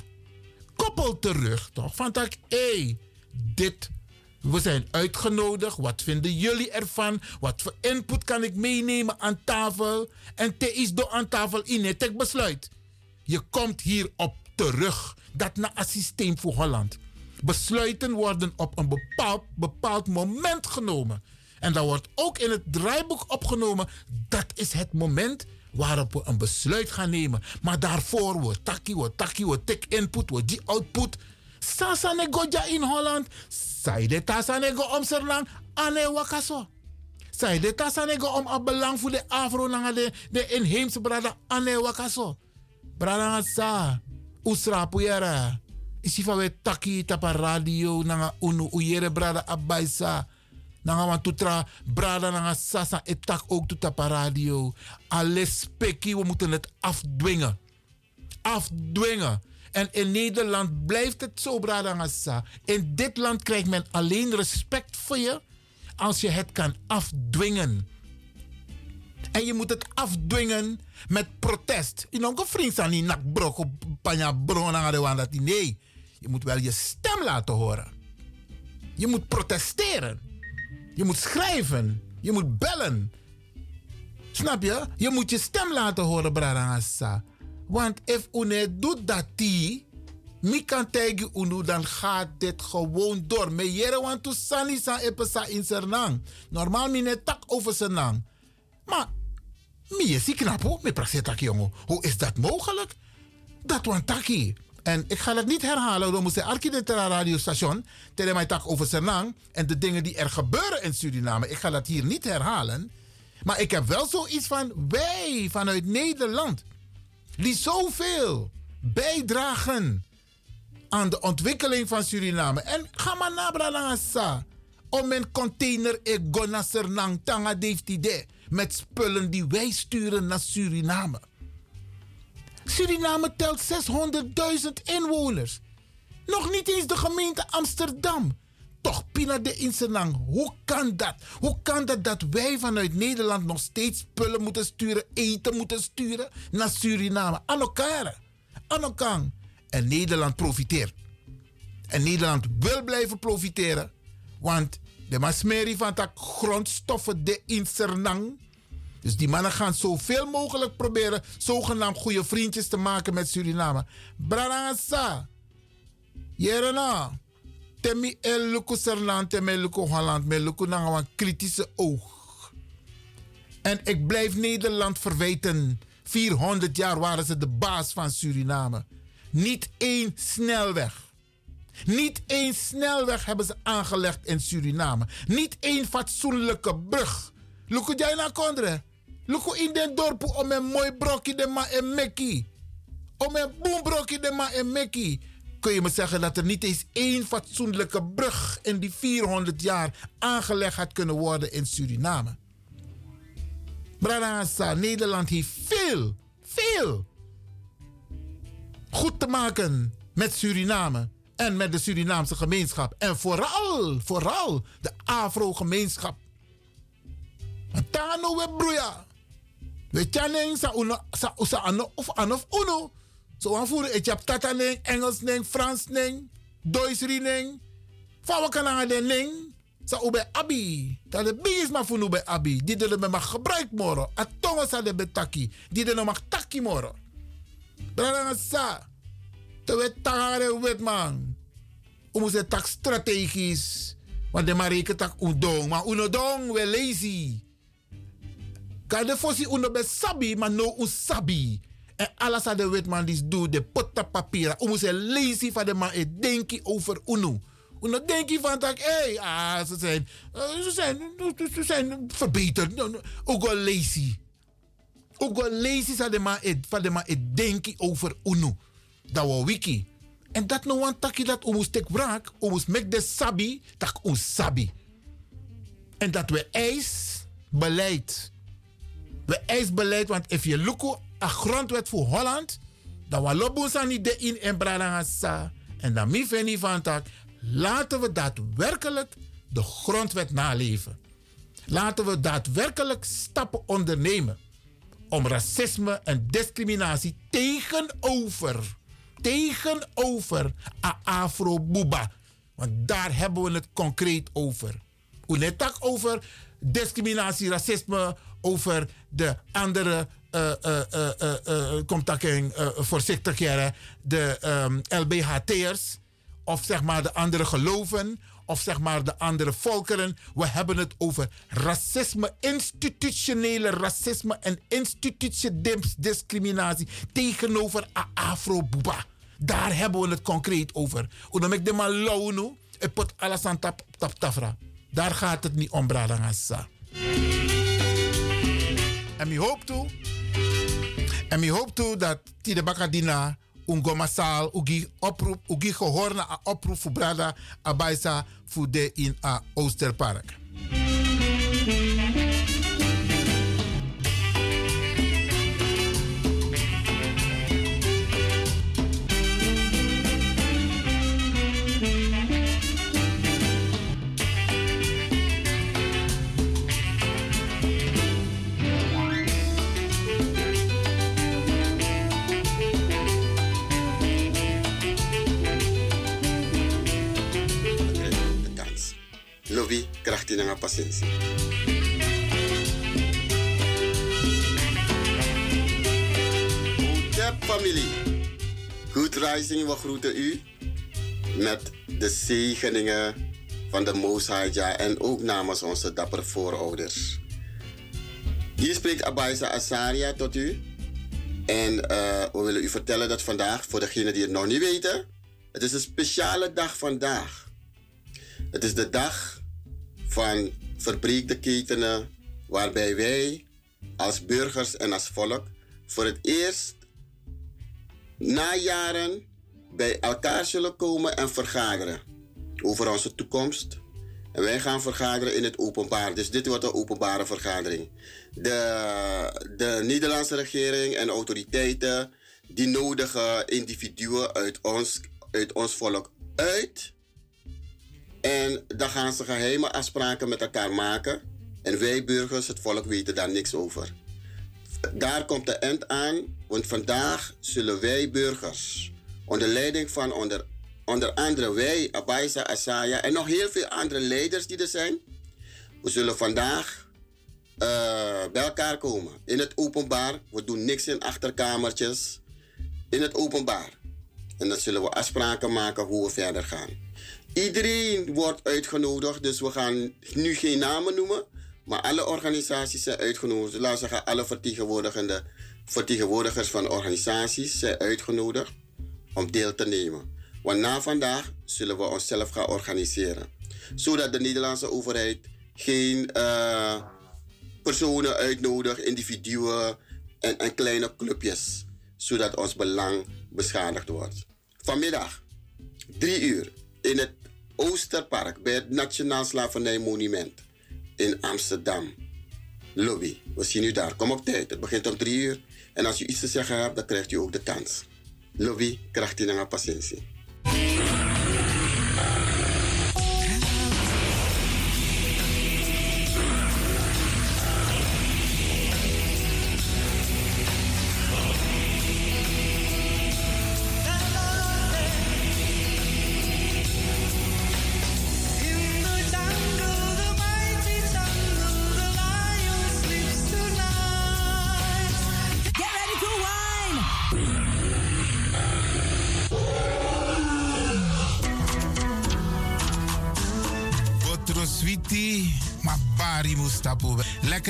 Koppel terug toch? Van Tak, hé. Hey, dit We zijn uitgenodigd. Wat vinden jullie ervan? Wat voor input kan ik meenemen aan tafel? En te is door aan tafel in het besluit. Je komt hierop terug. Dat na een systeem voor Holland. Besluiten worden op een bepaald, bepaald moment genomen. En dat wordt ook in het draaiboek opgenomen. Dat is het moment waarop we een besluit gaan nemen. Maar daarvoor wordt taki, wordt taki, wordt tik input, wordt die output. Sasa nego ja in Holland. Sai de tasa nego om serlang ane wakaso. Sai de tasa nego om a belang voor de afro nanga de, de inheemse brada ane wakaso. Brada sa. Usra puyera. Isi fa we taki tapa radio nanga unu uyere brada abaisa. Nanga wan tutra brada nanga sasa etak ook tu tapa radio. Alles peki, we moeten het afdwingen. Afdwingen. En in Nederland blijft het zo, brada Ngassa. In dit land krijgt men alleen respect voor je als je het kan afdwingen. En je moet het afdwingen met protest. Je nog vriend aan die nakbrok op panja Nee, je moet wel je stem laten horen. Je moet protesteren. Je moet schrijven. Je moet bellen. Snap je? Je moet je stem laten horen, brada Ngassa. Want if une doet dat die, mi kan tegen unu, dan gaat dit gewoon door. Me jere want to sani san epesa in Sernang. Normaal mi ne tak over Sernang. Maar, mi is knap hoor, me praxet tak jongen. Hoe is dat mogelijk? Dat want taki. En ik ga het niet herhalen, we moeten architectura radiostation, tak over Sernang en de dingen die er gebeuren in Suriname. Ik ga dat hier niet herhalen. Maar ik heb wel zoiets van, wij vanuit Nederland die zoveel bijdragen aan de ontwikkeling van Suriname. En ga maar naar Bralangasa. Om een container Egona Sernang Tanga met spullen die wij sturen naar Suriname. Suriname telt 600.000 inwoners. Nog niet eens de gemeente Amsterdam. Toch Pina de Insenang, hoe kan dat? Hoe kan dat dat wij vanuit Nederland nog steeds spullen moeten sturen, eten moeten sturen naar Suriname? Aan elkaar. Aan elkaar. En Nederland profiteert. En Nederland wil blijven profiteren. Want de masmeri van dat grondstoffen de Insernang. Dus die mannen gaan zoveel mogelijk proberen zogenaamd goede vriendjes te maken met Suriname. Brarangasa. Jerena temi el serland, temi Holland, me luku een kritische oog. En ik blijf Nederland verwijten. 400 jaar waren ze de baas van Suriname. Niet één snelweg. Niet één snelweg hebben ze aangelegd in Suriname. Niet één fatsoenlijke brug. Luku jij kondre. Luku in den dorp om een mooi brokje de ma en mekki. Om een boembrokje de ma en mekki kun je me zeggen dat er niet eens één fatsoenlijke brug in die 400 jaar aangelegd had kunnen worden in Suriname. Branasa, Nederland heeft veel, veel goed te maken met Suriname en met de Surinaamse gemeenschap. En vooral, vooral de Afro-gemeenschap. Tano we broeia. We chaneng sa uno sa usa ano of anof uno. So wan voeren ik heb tata ning, Engels ning, Frans ning, Duits ning. Fa kan aan de ning. Sa ube abi. Dat de bigis ma funu be abi. Die de me mag gebruik moro. A tongo sa de betaki. Die de no mag taki moro. Brada sa. Te we tagare wet man. Umu se tak strategisch. Want de mareke tak udong. Maar unodong we lazy. Kan de fossi uno be sabi, maar no usabi. En alles wat de wetman die doet, de potta papieren. Om ze lazy van de man, het denken over UNO. Uno denkt van dat, hé, ah, ze zijn, uh, ze zijn, ze zijn verbeterd. Ook wel lazy. Ook wel lazy van de man, van de man, het denken over UNO. Dat was wiki. En dat no one taki dat omus tek brak, omus mek de sabi, tak ons sabi. En dat we eis beleid. We eis beleid, want if je look een grondwet voor Holland, dan we lopen niet de in en bralangasa. En dan mi veni van tak, laten we daadwerkelijk de grondwet naleven. Laten we daadwerkelijk stappen ondernemen om racisme en discriminatie tegenover, tegenover a Afro-Buba. Want daar hebben we het concreet over. Hoe net over discriminatie, racisme, over de andere uh, uh, uh, komt dat in uh, voorzichtig jaren, de um, LBHT'ers, of zeg maar de andere geloven, of zeg maar de andere volkeren. We hebben het over racisme, institutionele racisme en institutionele discriminatie tegenover Afro-Boeba. Daar hebben we het concreet over. Omdat ik de mal nu, ik pot alles aan tap, tap, tafra. Daar gaat het niet om, Bradangasa. En mi hoop toe, en mi hoop toe dat Tide Bakadina ungo masal ugi oproep ugi gehoor na oproep voor brada abaisa voor de in a Oosterpark. Lovi krachti na patiëntie. Tep familie. Good Rising, we groeten u met de zegeningen van de Mosaja en ook namens onze dappere voorouders. Hier spreekt Abaisa Asaria tot u. En uh, we willen u vertellen dat vandaag, voor degenen die het nog niet weten, het is een speciale dag vandaag. Het is de dag van verbreekte ketenen, waarbij wij als burgers en als volk voor het eerst na jaren bij elkaar zullen komen en vergaderen over onze toekomst. En wij gaan vergaderen in het openbaar. Dus dit wordt een openbare vergadering. De, de Nederlandse regering en autoriteiten die nodigen individuen uit ons, uit ons volk uit en dan gaan ze geheime afspraken met elkaar maken. En wij burgers, het volk, weten daar niks over. Daar komt de eind aan, want vandaag zullen wij burgers, onder leiding van onder, onder andere wij, Abaisa, Asaya en nog heel veel andere leiders die er zijn, we zullen vandaag uh, bij elkaar komen. In het openbaar. We doen niks in achterkamertjes. In het openbaar. En dan zullen we afspraken maken hoe we verder gaan. Iedereen wordt uitgenodigd, dus we gaan nu geen namen noemen. Maar alle organisaties zijn uitgenodigd. Laten we zeggen, alle vertegenwoordigende vertegenwoordigers van organisaties zijn uitgenodigd om deel te nemen. Want na vandaag zullen we onszelf gaan organiseren. Zodat de Nederlandse overheid geen uh, personen uitnodigt, individuen en, en kleine clubjes. Zodat ons belang beschadigd wordt. Vanmiddag, drie uur, in het Oosterpark bij het Nationaal Slavernijmonument in Amsterdam. Lobby, we zien u daar. Kom op tijd. Het begint om drie uur. En als u iets te zeggen hebt, dan krijgt u ook de kans. Lobby, krijgt u naar patiëntie.